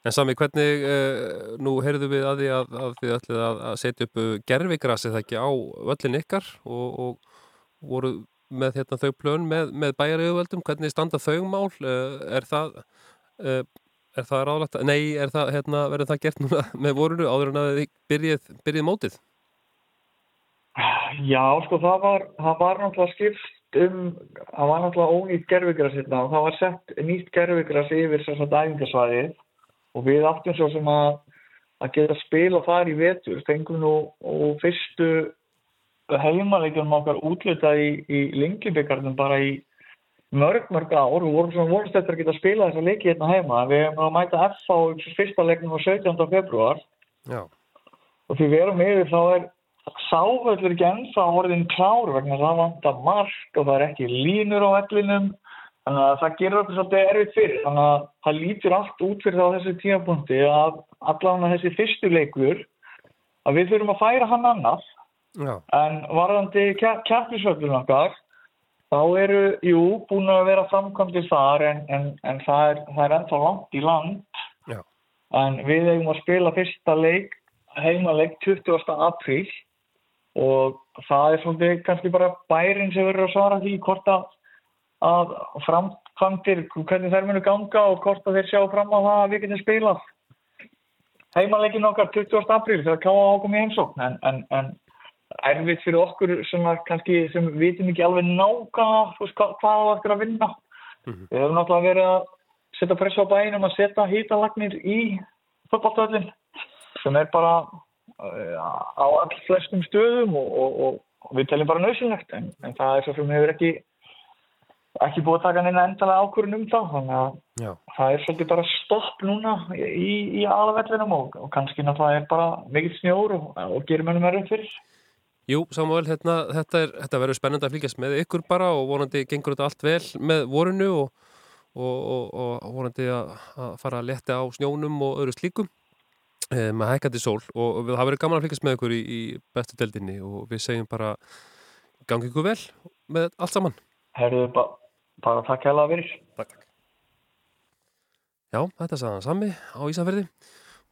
En sami, hvernig, uh, nú heyrðum við að því að, að þið ætlið að, að setja upp gerfigrasi það ekki á völlin ykkar og, og voru með hérna, þau plön með, með bæjarauðvöldum, hvernig standa þau mál? Uh, er það, uh, er það ráðlagt? Nei, er það, hérna, verður það gert núna með vorunu áður en að þið byrjið, byrjið mótið? Já, sko, það var, það var náttúrulega skipt um, það var náttúrulega ónýtt gerfigras hérna og það var sett nýtt gerfigras yfir sem sagt æfingasvæðið og við áttum svo sem að, að geta spila þar í vetur, fengum nú og fyrstu heimaleikjum okkar útlitað í, í lengjubikardum bara í mörg, mörg ár og vorum svona vonast eftir að geta spila þessa leiki hérna heima. Við hefum að mæta F á fyrsta leiknum á 17. februar Já. og því við erum yfir þá er sávöldur ekki ennþá orðin klár vegna það vantar mark og það er ekki línur á vellinum þannig að það gerur okkur svolítið erfitt fyrir þannig að það lítur allt út fyrir það á þessu tímapunkti að allavega þessi fyrstu leikur að við þurfum að færa hann annað Já. en varðandi kjappisvöldun okkar þá eru, jú, búin að vera framkvæmdi þar en, en, en það, er, það er ennþá langt í land Já. en við eigum að spila fyrsta leik heimaleik 20. apríl og það er svolítið kannski bara bærin sem verður að svara því hvort að, að framkvæmdir, hvernig þær munu ganga og hvort að þeir sjá fram á það að við getum spilað heimaleikin okkar 20. apríl þegar káða ákom í heimsókn en, en, en erfitt fyrir okkur sem að kannski sem við vitum ekki alveg nákvæmlega hvað, hvað á eftir að vinna. Við hefum náttúrulega verið að setja press á bænum að setja hýtalagnir í fotballtöðlinn sem er bara uh, á all flestum stöðum og, og, og, og við teljum bara nöðsynlegt en, en það er svo sem hefur ekki ekki búið að taka neina endalega ákvörðun um það þannig að Já. það er svolítið bara stopp núna í, í aðavellinum og, og kannski náttúrulega er bara mikill snjór og, og gerir mönnum erfið fyrir Jú, Samuel, hérna, þetta, er, þetta verður spennandi að fylgjast með ykkur bara og vonandi gengur þetta allt vel með vorunu og, og, og, og vonandi að, að fara að leta á snjónum og öðru slíkum e, með hækandi sól og við, það verður gaman að fylgjast með ykkur í, í bestu deldinni og við segjum bara gangi ykkur vel með allt saman. Herðu, ba bara takk hella fyrir. Takk. Já, þetta sagði hann sami á Ísafjörði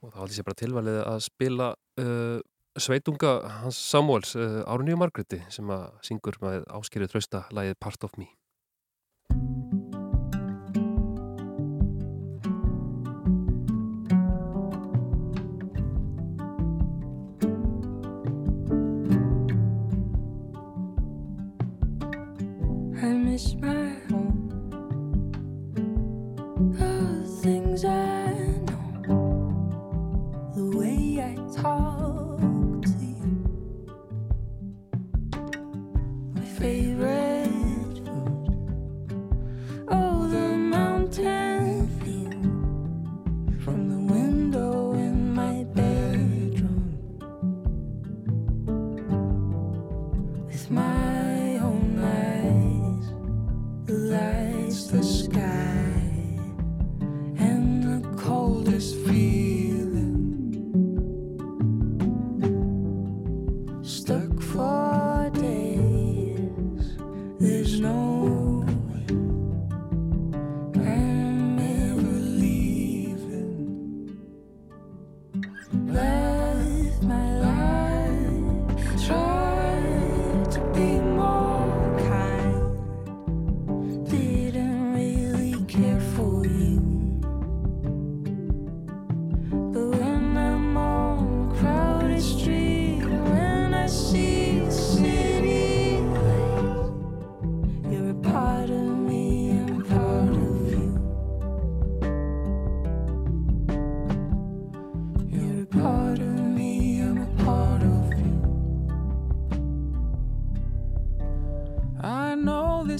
og það haldi sér bara tilvalið að spila uh, sveitunga hans Samuels uh, eh, Árníu Margreti sem að syngur með áskýrið trösta lægið Part of Me. I miss my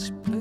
this place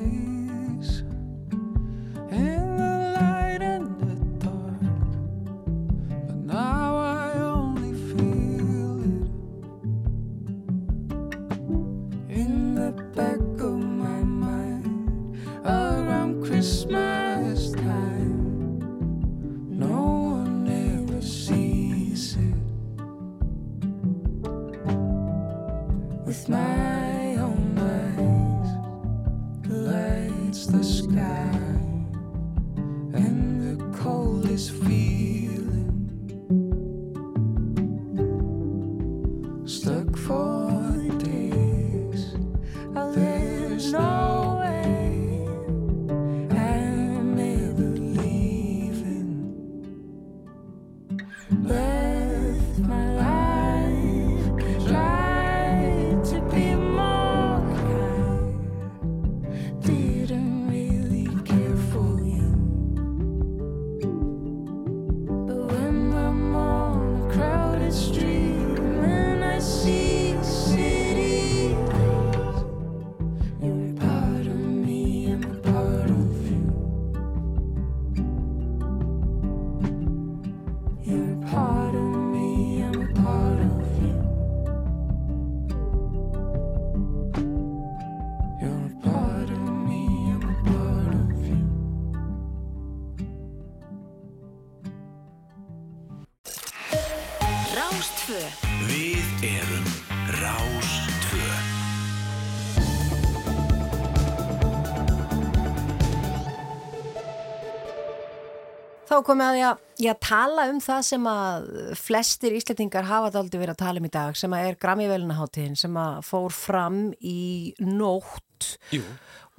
Þá komið að ég, ég að tala um það sem að flestir íslendingar hafa daldi verið að tala um í dag sem að er Grammy-velunaháttíðin sem að fór fram í nótt Jú.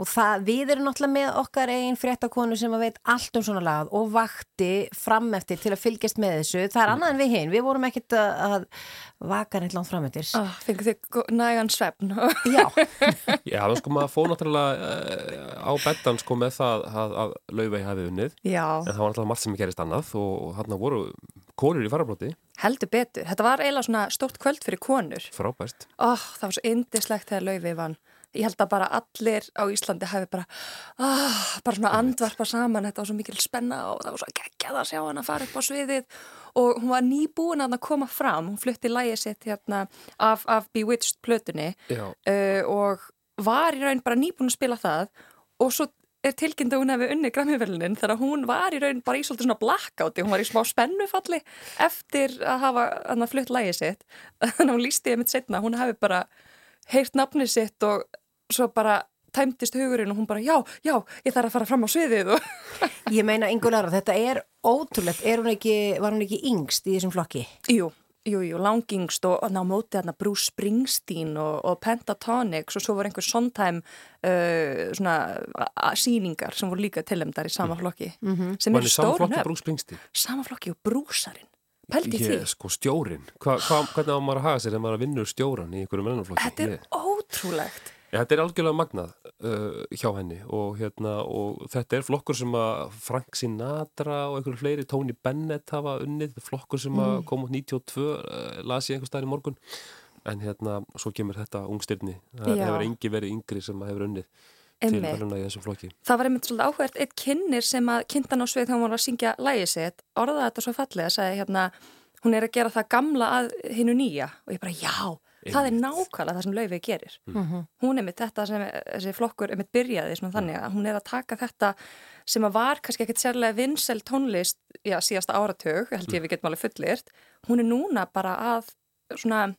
og það, við erum náttúrulega með okkar einn fréttakonu sem að veit allt um svona lagað og vakti fram eftir til að fylgjast með þessu. Það er annað en við hinn, við vorum ekkert að, að vaka neitt langt fram eftir. Oh, Fengur þið gó- nægan svefn Já Já, það sko maður fór náttúrulega uh, á bettan sko með það að, að laufey hafi unnið Já. en það var náttúrulega margt sem gerist annað og, og hann voru konur í farabróti Heldur betur. Þetta var eiginlega svona stórt kvöld fyrir konur. frábært Oh, það var svo indislegt þegar Laufey vann. Ég held að bara allir á Íslandi hafi bara, oh, bara svona andvarpa saman. Þetta var svo mikil spenna og það var svo geggjað að sjá hann að fara upp á sviðið. Og hún var nýbúin að koma fram. Hún flutti lægið sitt hérna af, af Bewitched plötunni uh, og var í raun bara nýbúin að spila það. Og svo er tilkynnt að hún hefði unni Grammy-verlunin þegar hún var í raun bara í svolítið svona blackouti, hún var í smá spennufalli eftir að hafa að flutt lægið sitt. Þannig að hún lísti ég mitt setna, hún hefði bara heyrt nafnið sitt og svo bara tæmtist hugurinn og hún bara já, já, ég þarf að fara fram á sviðið og Ég meina, Ingulara, þetta er ótrúlegt, er hún ekki, var hún ekki yngst í þessum flokki? Jú, jú, jú, langingst og ná mótið hérna Bruce Springsteen og, og Pentatonix og svo var einhver Sondheim uh, svona sýningar sem voru líka tilhemdar í sama flokki Mhm. sem Var eru hann í sama flokki nöfn. Bruce Springsteen? Sama flokki og brúsarinn Pældi því Ég, sko, stjórin. Hva, hva, hvernig á maður að haga sér þegar maður vinnur stjóran í einhverjum mennumflokki? Þetta er ótrúlegt þetta er algjörlega magnað uh, hjá henni og, hérna, og þetta er flokkur sem að Frank Sinatra og einhverju fleiri, Tony Bennett hafa unnið, flokkur sem að Mm. kom út 92, uh, las ég einhver staðar í morgun en hérna, svo kemur þetta ungstyrni, það Já. hefur engi verið yngri sem að hefur unnið til verðuna í þessum flokki. Það var einmitt svolítið áhvert eitt kynnir sem að kynntan á svið þegar hún var að syngja lægi sitt, orðaði þetta svo fallega, sagði hérna, hún er að gera það gamla að hinnu nýja og ég bara já, það er nákvæmlega það sem Laufey gerir. Mhm. Hún er mitt þetta sem þessi flokkur er mitt byrjaði svona þannig að hún er að taka þetta sem að var kannski ekkert sérlega vinsel tónlist já, síðasta áratug, held ég við getum alveg fullirt, hún er núna bara að svona,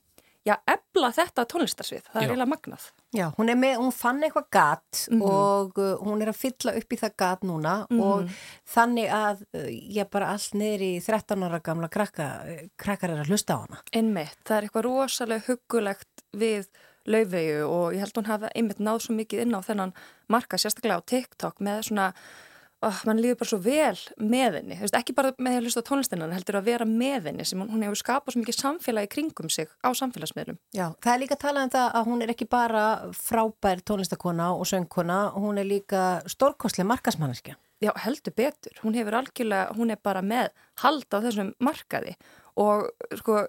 já, ebla þetta tónlistarsvið, það er eiginlega magnað. Já, hún, með, hún fann eitthvað gat Mhm. og uh, hún er að fylla upp í það gat núna Mhm. og þannig að uh, ég bara allt niður í 13 ára gamla krakka, krakkar er að hlusta á hana. Einmitt, það er eitthvað rosalega huggulegt við laufvegu og ég held hún hafa einmitt náð svo mikið inn á þennan marka, sérstaklega á TikTok með svona, oh, mann líður bara svo vel með henni, veist, ekki bara með að hlusta á tónlistina, en heldur að vera með henni sem hún, hún hefur skapað svo mikið samfélagi kringum sig á samfélagsmiðlum. Já, það er líka talað um það að hún er ekki bara frábær tónlistakona og söngkona, hún er líka stórkostlega markasmanneskja. Já, heldur betur. Hún hefur algjörlega, hún er bara með hald á þessum markaði og sko,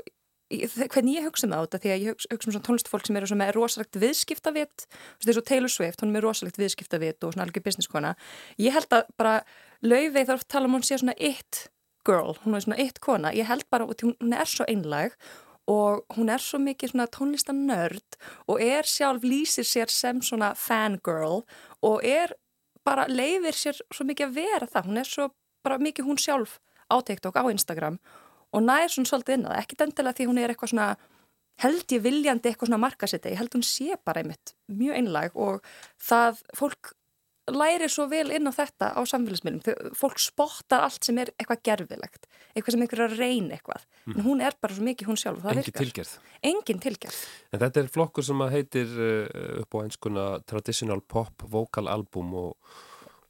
hvernig ég hugsa með á þetta, því að ég hugsa, hugsa um svona tónlistfólk sem eru svona með rosalegt viðskiptavit, þú veist, eins og Taylor Swift, hún er rosalegt viðskiptavit og svona algjör businesskona. Ég held að bara laufið þarf að tala um hún sé svona it girl, hún er svona it kona. Ég held bara, hún, er svo einlæg og hún er svo mikið svona tónlistanörd og er sjálf lýsir sér sem svona fangirl og er bara leifir sér svo mikið að vera það, hún er svo bara mikið hún sjálf á TikTok, á Instagram og nær svona svolítið inn á það, ekkit endilega því hún er eitthvað svona held ég viljandi eitthvað svona markasetta, ég held hún sé bara einmitt mjög einlæg og það fólk lærir svo vel inn á þetta á samfélagsmiðlum, fólk spottar allt sem er eitthvað gerfilegt, eitthvað sem einhver er að reyna eitthvað, Mhm. en hún er bara svo mikið hún sjálf, það Engi virkar. tilgerð. Engin tilgerð. En þetta er flokkur sem að heitir uh, upp á einskuna Traditional Pop Vocal Album og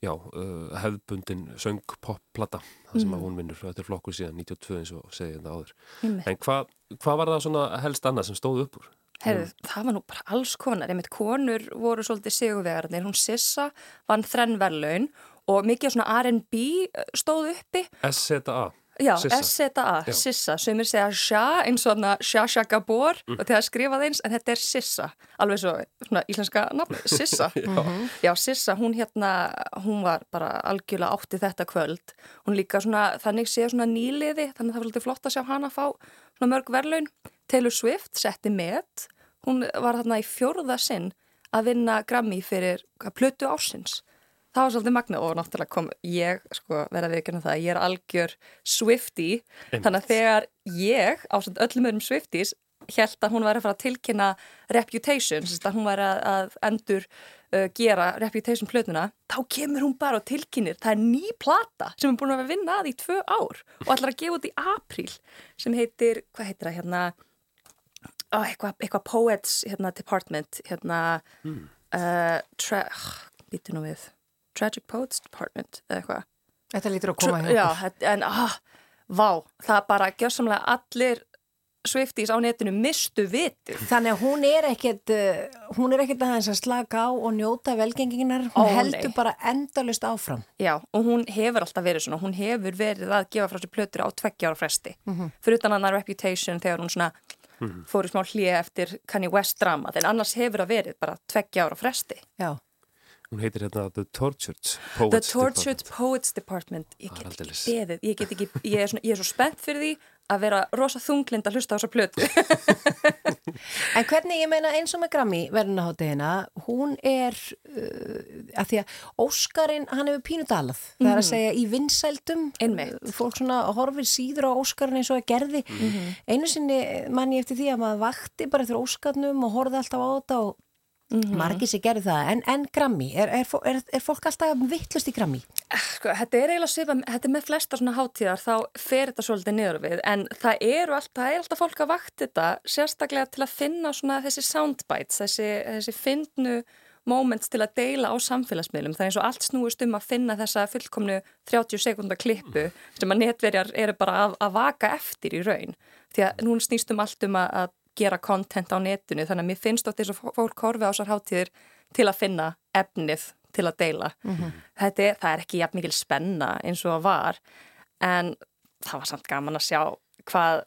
já, uh, hefðbundin söng-pop-plata það sem Mhm. að hún vinnur. Þetta er flokkur síðan 92 eins og segið þetta áður. Einmitt. En hvað hva var það svona helst annað sem stóð upp úr? Herðu, það var nú bara alls konar, einmitt konur voru svolítið sigurvegarnir, hún Sissa vann þrenn verðlaun og mikið svona R&B stóð uppi S-Z-A. Já. S-Z-A. Sissa, sem er segja Sja eins og hana Sja Sja Gabor Mm. og þegar skrifað eins, en þetta er Sissa, alveg svo svona íslenska nafn, Sissa. Já. Mhm. Já, Sissa, hún hérna, hún var bara algjörlega átti þetta kvöld. Hún líka svona, þannig sé svona nýliði, þannig að það var svolítið flott að sjá hana fá svona mörg verðlaun. Taylor Swift setti met, hún var þarna í fjórða sinn að vinna Grammy fyrir plötu ásins. Það var svolítið magna og náttúrulega kom ég, sko, verða viðkjörna það, ég er algjör Swifty, þannig að þegar ég, ásand öllum öðrum Swifties, held að hún væri að fara að tilkynna Reputation, þess að hún væri að, að endur uh, gera Reputation plötuna, þá kemur hún bara og tilkynir, það er ný plata sem er búin að að vinna að í tvö ár og ætlar að gefa út í apríl sem heitir, hvað heitir það hérna, ó, eitthvað, eitthvað Poets hérna, Department, hérna, Hmm. uh, býtu nú við, Tragic Poets Department eða eitthvað. Þetta lítur að koma Tr- hjá Já, en ah, vá, það bara gjörsamlega allir Swifties á netinu mistu vitið. Þannig að hún er ekkert, uh, hún er ekkert aðeins að slaka á og njóta velgenginginar, hún Ó, heldur nei. bara endalust áfram. Já, og hún hefur alltaf verið svona, hún hefur verið að gefa frá sér plötur á tveggja ára fresti. Mhm. Fyrir utan hann að Reputation þegar hún svona Mhm. fór í smá hlýja eftir Kanye West drama, en annars hefur það verið bara tveggja ára fresti. Já. Hún heitir hérna The Tortured The Poets Tortured Department. Poets Department ég get ekki beðið, ég get ekki ég er, svona, ég er svo spennt fyrir því að vera rosa þunglind að hlusta á þessa plötu En hvernig, ég meina eins og með Grammy verðunaháttiðina, hún er, uh, að því að Óskarinn, hann hefur pínu dalað. Það er að Mhm. segja í vinsældum, Einmitt. fólk svona horfir síður á Óskarinn eins og að gerði. Mhm. Einu sinni mann ég eftir því að maður vakti bara eftir Óskarnum og horfði alltaf á þetta og Mhm. margir sem gerði það. En, en Grammy, er, er, er, er fólk alltaf vittlust í Grammy? sko, þetta er eiginlega svipa, þetta er með flesta svona hátíðar þá fer þetta svolítið niður við en það eru alltaf, það er alltaf fólk að vakti þetta sérstaklega til að finna svona þessi soundbites, þessi, þessi finnu moments til að deila á samfélagsmiðlum, það er eins og allt snúist um að finna þessa fullkomnu 30 sekundar klippu sem að netverjar eru bara að, að vaka eftir í raun, því að hún snýst um allt um að, að gera content á netinu þannig að mér finnst oft þess að fólk horfi á þessar hátíðir til að finna efnið til að deila. Mhm. Þetta er, það er ekki jafn mikil spenna eins og það var en það var samt gaman að sjá hvað,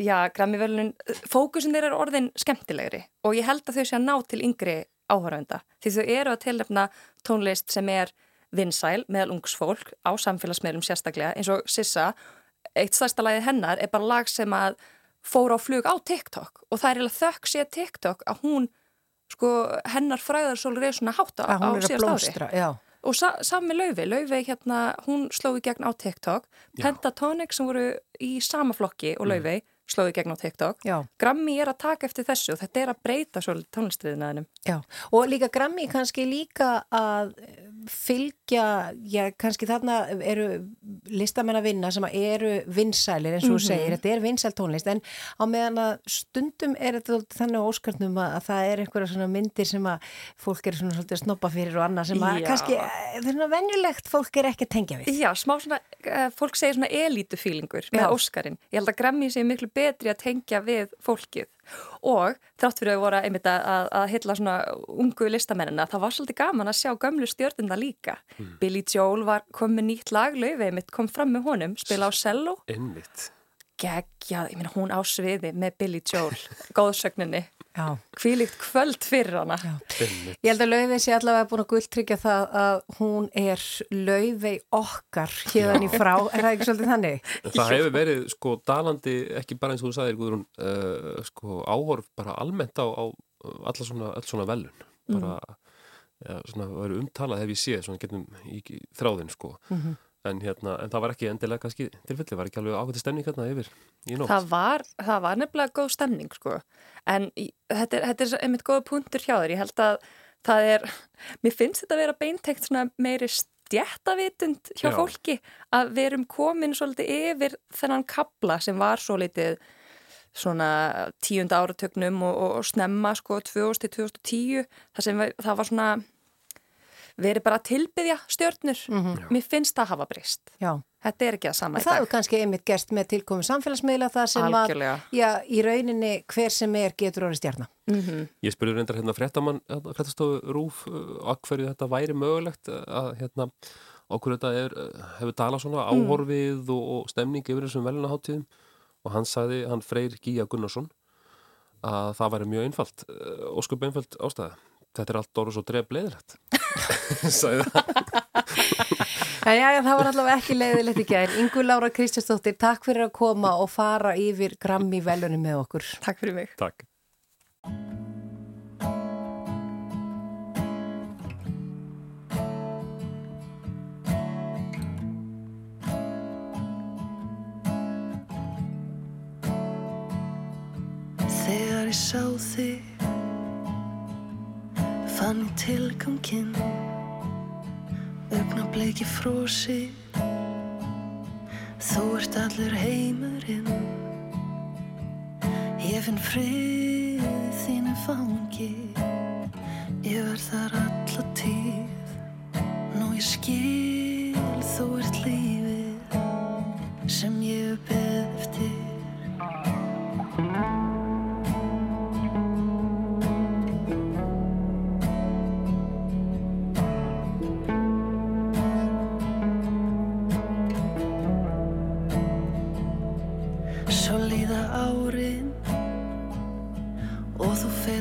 já, Grammy-velunin, fókusin þeir eru orðin skemmtilegri og ég held að þau sé að ná til yngri áhörönda því þau eru að tilnefna tónlist sem er vinsæl meðal ungsfólk á samfélagsmeðlum sérstaklega eins og Sissa, eitt stærsta lagið hennar er bara lag sem að fór á flug á TikTok og það er eiginlega þökk sér TikTok að hún sko hennar fræðarsólur er svona hátt á, síðast ári. já. og sa, saman með Laufi, Laufi hérna hún slóði gegn á TikTok. Pentatonic sem voru í sama flokki og Laufi slóði gegn á TikTok. Já. Grammy er að taka eftir þessu og þetta er að breyta svolítið tónlistriðinaðinum Já, og líka Grammy kannski líka að fylgja, já, kannski þarna eru listamenn að vinna sem eru vinsælir eins og þú Mhm. segir, þetta er vinsæl tónlist en á meðan að stundum er þetta þannig óskarnum að, að það er einhverja svona myndir sem að fólk er svona svolítið snoppa fyrir og annað sem að Já. kannski, eh, er svona venjulegt fólk er ekki að tengja við. Já, smá svona, uh, fólk segir svona elítufílingur með Já. Óskarinn. Ég held að Grammy sé miklu betri að tengja við fólkið og þrátt fyrir að við voru einmitt að, að, hitla svona ungu listamennina, það var svolítið gaman að sjá gömlu stjórnunda líka. Billy Joel var komið nýtt lag, einmitt kom fram með honum, spila á cello Einmitt. Geggjað, ég meina hún á sviði með Billy Joel, góðsögninni Já. hvílíkt kvöld fyrir hana Einmitt. Ég held að Laufey sé allavega búin að gulltryggja það að hún er Laufey okkar hérðan í frá, er það ekki svolítið þannig? Það hefur verið sko dalandi, ekki bara eins og þú sagðir Guðrún, uh, sko áhorf bara almennt á, á alla svona, all svona velun. Bara, ja, svona, verið umtalað hef ég séð, svona getum í, þráðin sko. Mhm. En hérna, en það var ekki endilega kannski tilfelli, var ekki alveg ákveðið stemning hérna yfir í nótt. Það var, það var nefnilega góð stemning sko. en í, þetta, er, þetta er einmitt góða punktur hjá þér, ég held að það er, mér finnst þetta að vera beintegt svona meiri stjættavitund hjá Já. fólki að við erum komin svolítið yfir þennan kabla sem var svo litið svona tíunda áratögnum og, og, og snemma sko 2000-2010 það það var svona verið bara að tilbyðja stjörnur mér finnst það hafa breyst Já. þetta er ekki að sama Og í það dag hefur kannski einmitt gerst með tilkomi samfélagsmiðla það sem Algjörlega. að, já, í rauninni hver sem er getur orðið stjarnar. mm Ég spurði reyndar hérna fréttamann, hérna, fréttastofu Rúf, að hverju þetta væri mögulegt uh, að hérna, okkur þetta er, uh, hefur talað svona Mm. áhorfið og, og stemning yfir þessum velunaháttíðum og hann sagði, hann Freyr Gíja Gunnarsson, að það væri mjög einfalt, óskup einfalt ástæða. Þetta er allt orður svo dref leiðilegt. sagði það. Já, já, það var allavega ekki leiðilegt í gær. Ingu Lára Kristjánsdóttir, takk fyrir að koma og fara yfir Grammy velunum með okkur. Takk fyrir mig. Takk. Þegar ég sá þig fann tilganginn. Augnableiki frósi þú ert allur heimurinn. Ég finn frið þínu fangi. Ég verð þar alla tíð. Nú ég skil þú ert lífið sem ég beð eftir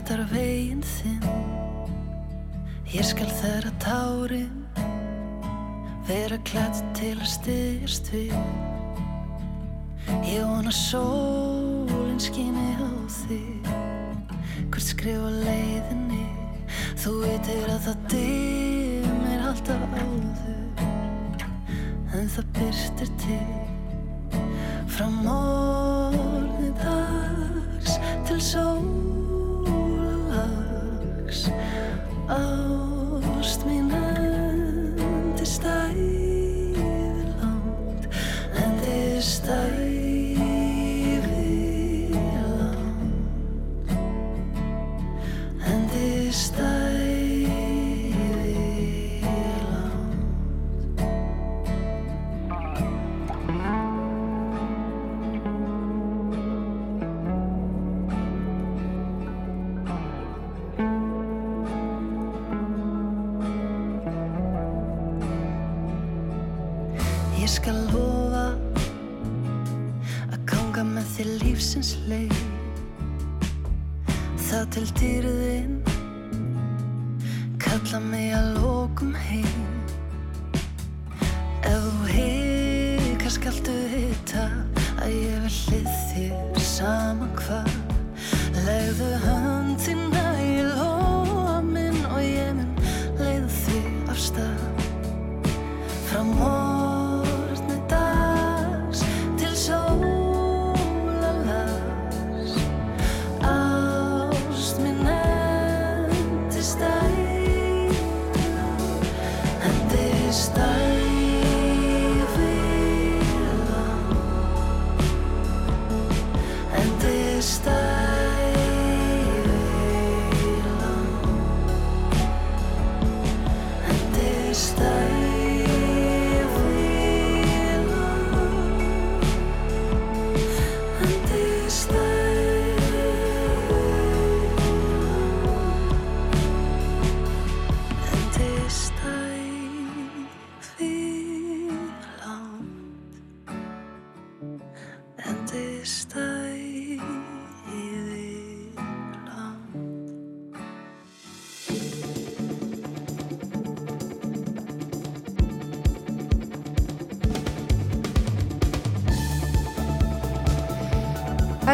fetar veginn þinn. Ég skal þeirra tárin vera klætt til að styðjast við. Ég vona sólinn skíni á þig. Hvert skrifa leiðinni? Þú veitir að það dimmir alltaf áður En það byrstir til Frá morgni dags til sólalags Oh.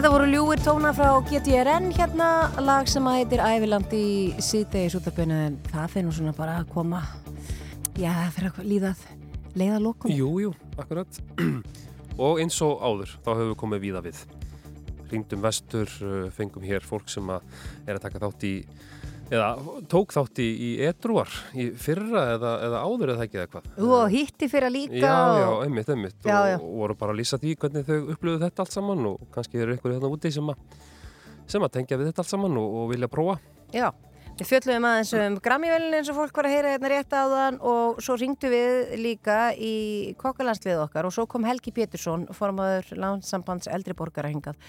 Þetta voru ljúir tóna frá GTRN hérna, lag sem að heitir Æviland í síðdegis útarbyrnu en það nú svona bara að koma já, fyrir að líðað leiða lókum. Jú, jú, akkurat. og eins og áður, þá höfum við komið víða við. Ringdum vestur, uh, fengum hér fólk sem að er að taka þátt í, eða tók þátt í, í edruar í fyrra eða, eða áður eða ekki eða hvað. Og hitti fyrir að líka Já, já, einmitt, einmitt Já, já. og voru bara að lýsa því hvernig þau upplöðu þetta allt saman og kannski eru ykkur hérna úti sem að, sem að tengja við þetta allt saman og, og vilja prófa. Já, við fjöllum aðeins um Grammy-velin eins og fólk var að heyra hérna rétt áðan og svo ringdu við líka í kokkalandslið okkar og svo kom Helgi Pétursson, formaður landsambands eldri borgara hingað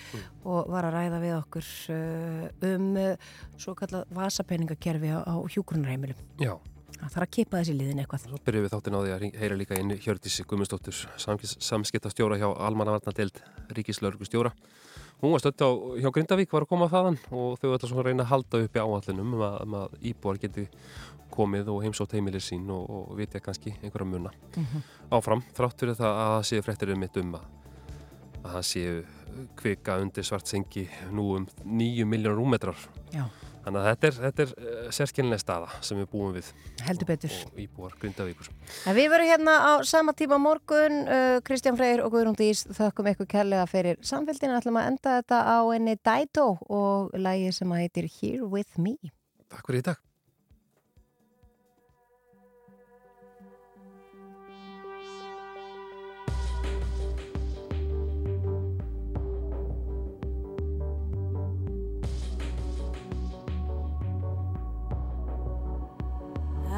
og var að ræða við okkur uh, um uh, svo kallað vasapenningakerfi á, á hjúgrunarheimilum. Já. Það þarf að kipa þessi liðin eitthvað. Svo byrjuum við þáttin á því að heyra líka inn Hjördísi Guðmundsdóttur, samskiptastjóra hjá Almannavarnadeild Ríkislörgustjóra. Hún var stödd á hjá Grindavík, var að koma þaðan og þau ætla svona að reyna að halda uppi áallunum um að, um að íbúar geti komið og heimsótt heimilir sín og, og vitja kannski einhverja muna Mhm. áfram, þrátt fyrir það að það séu fréttir um mitt um að, að það séu kvika undir svart sengi nú um nýju miljón rúmetrar. Já. Þannig að þetta er, þetta er uh, sérskilnileg staða sem við búum við. Heldur betur. Og íbúar Grindavíkur. En við verum hérna á sama tíma morgun, uh, Kristján Freyr og Guðrún Dís þökkum eitthvað kærlega fyrir samfélginu. ætlum að enda þetta á enni Dætó og lægi sem að heitir Here With Me. Takk fyrir í dag.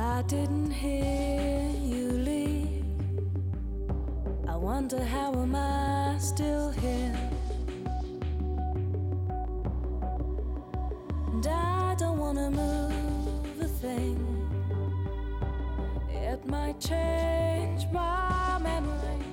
I didn't hear you leave. I wonder how am I still here? And I don't wanna move a thing. It might change my memory.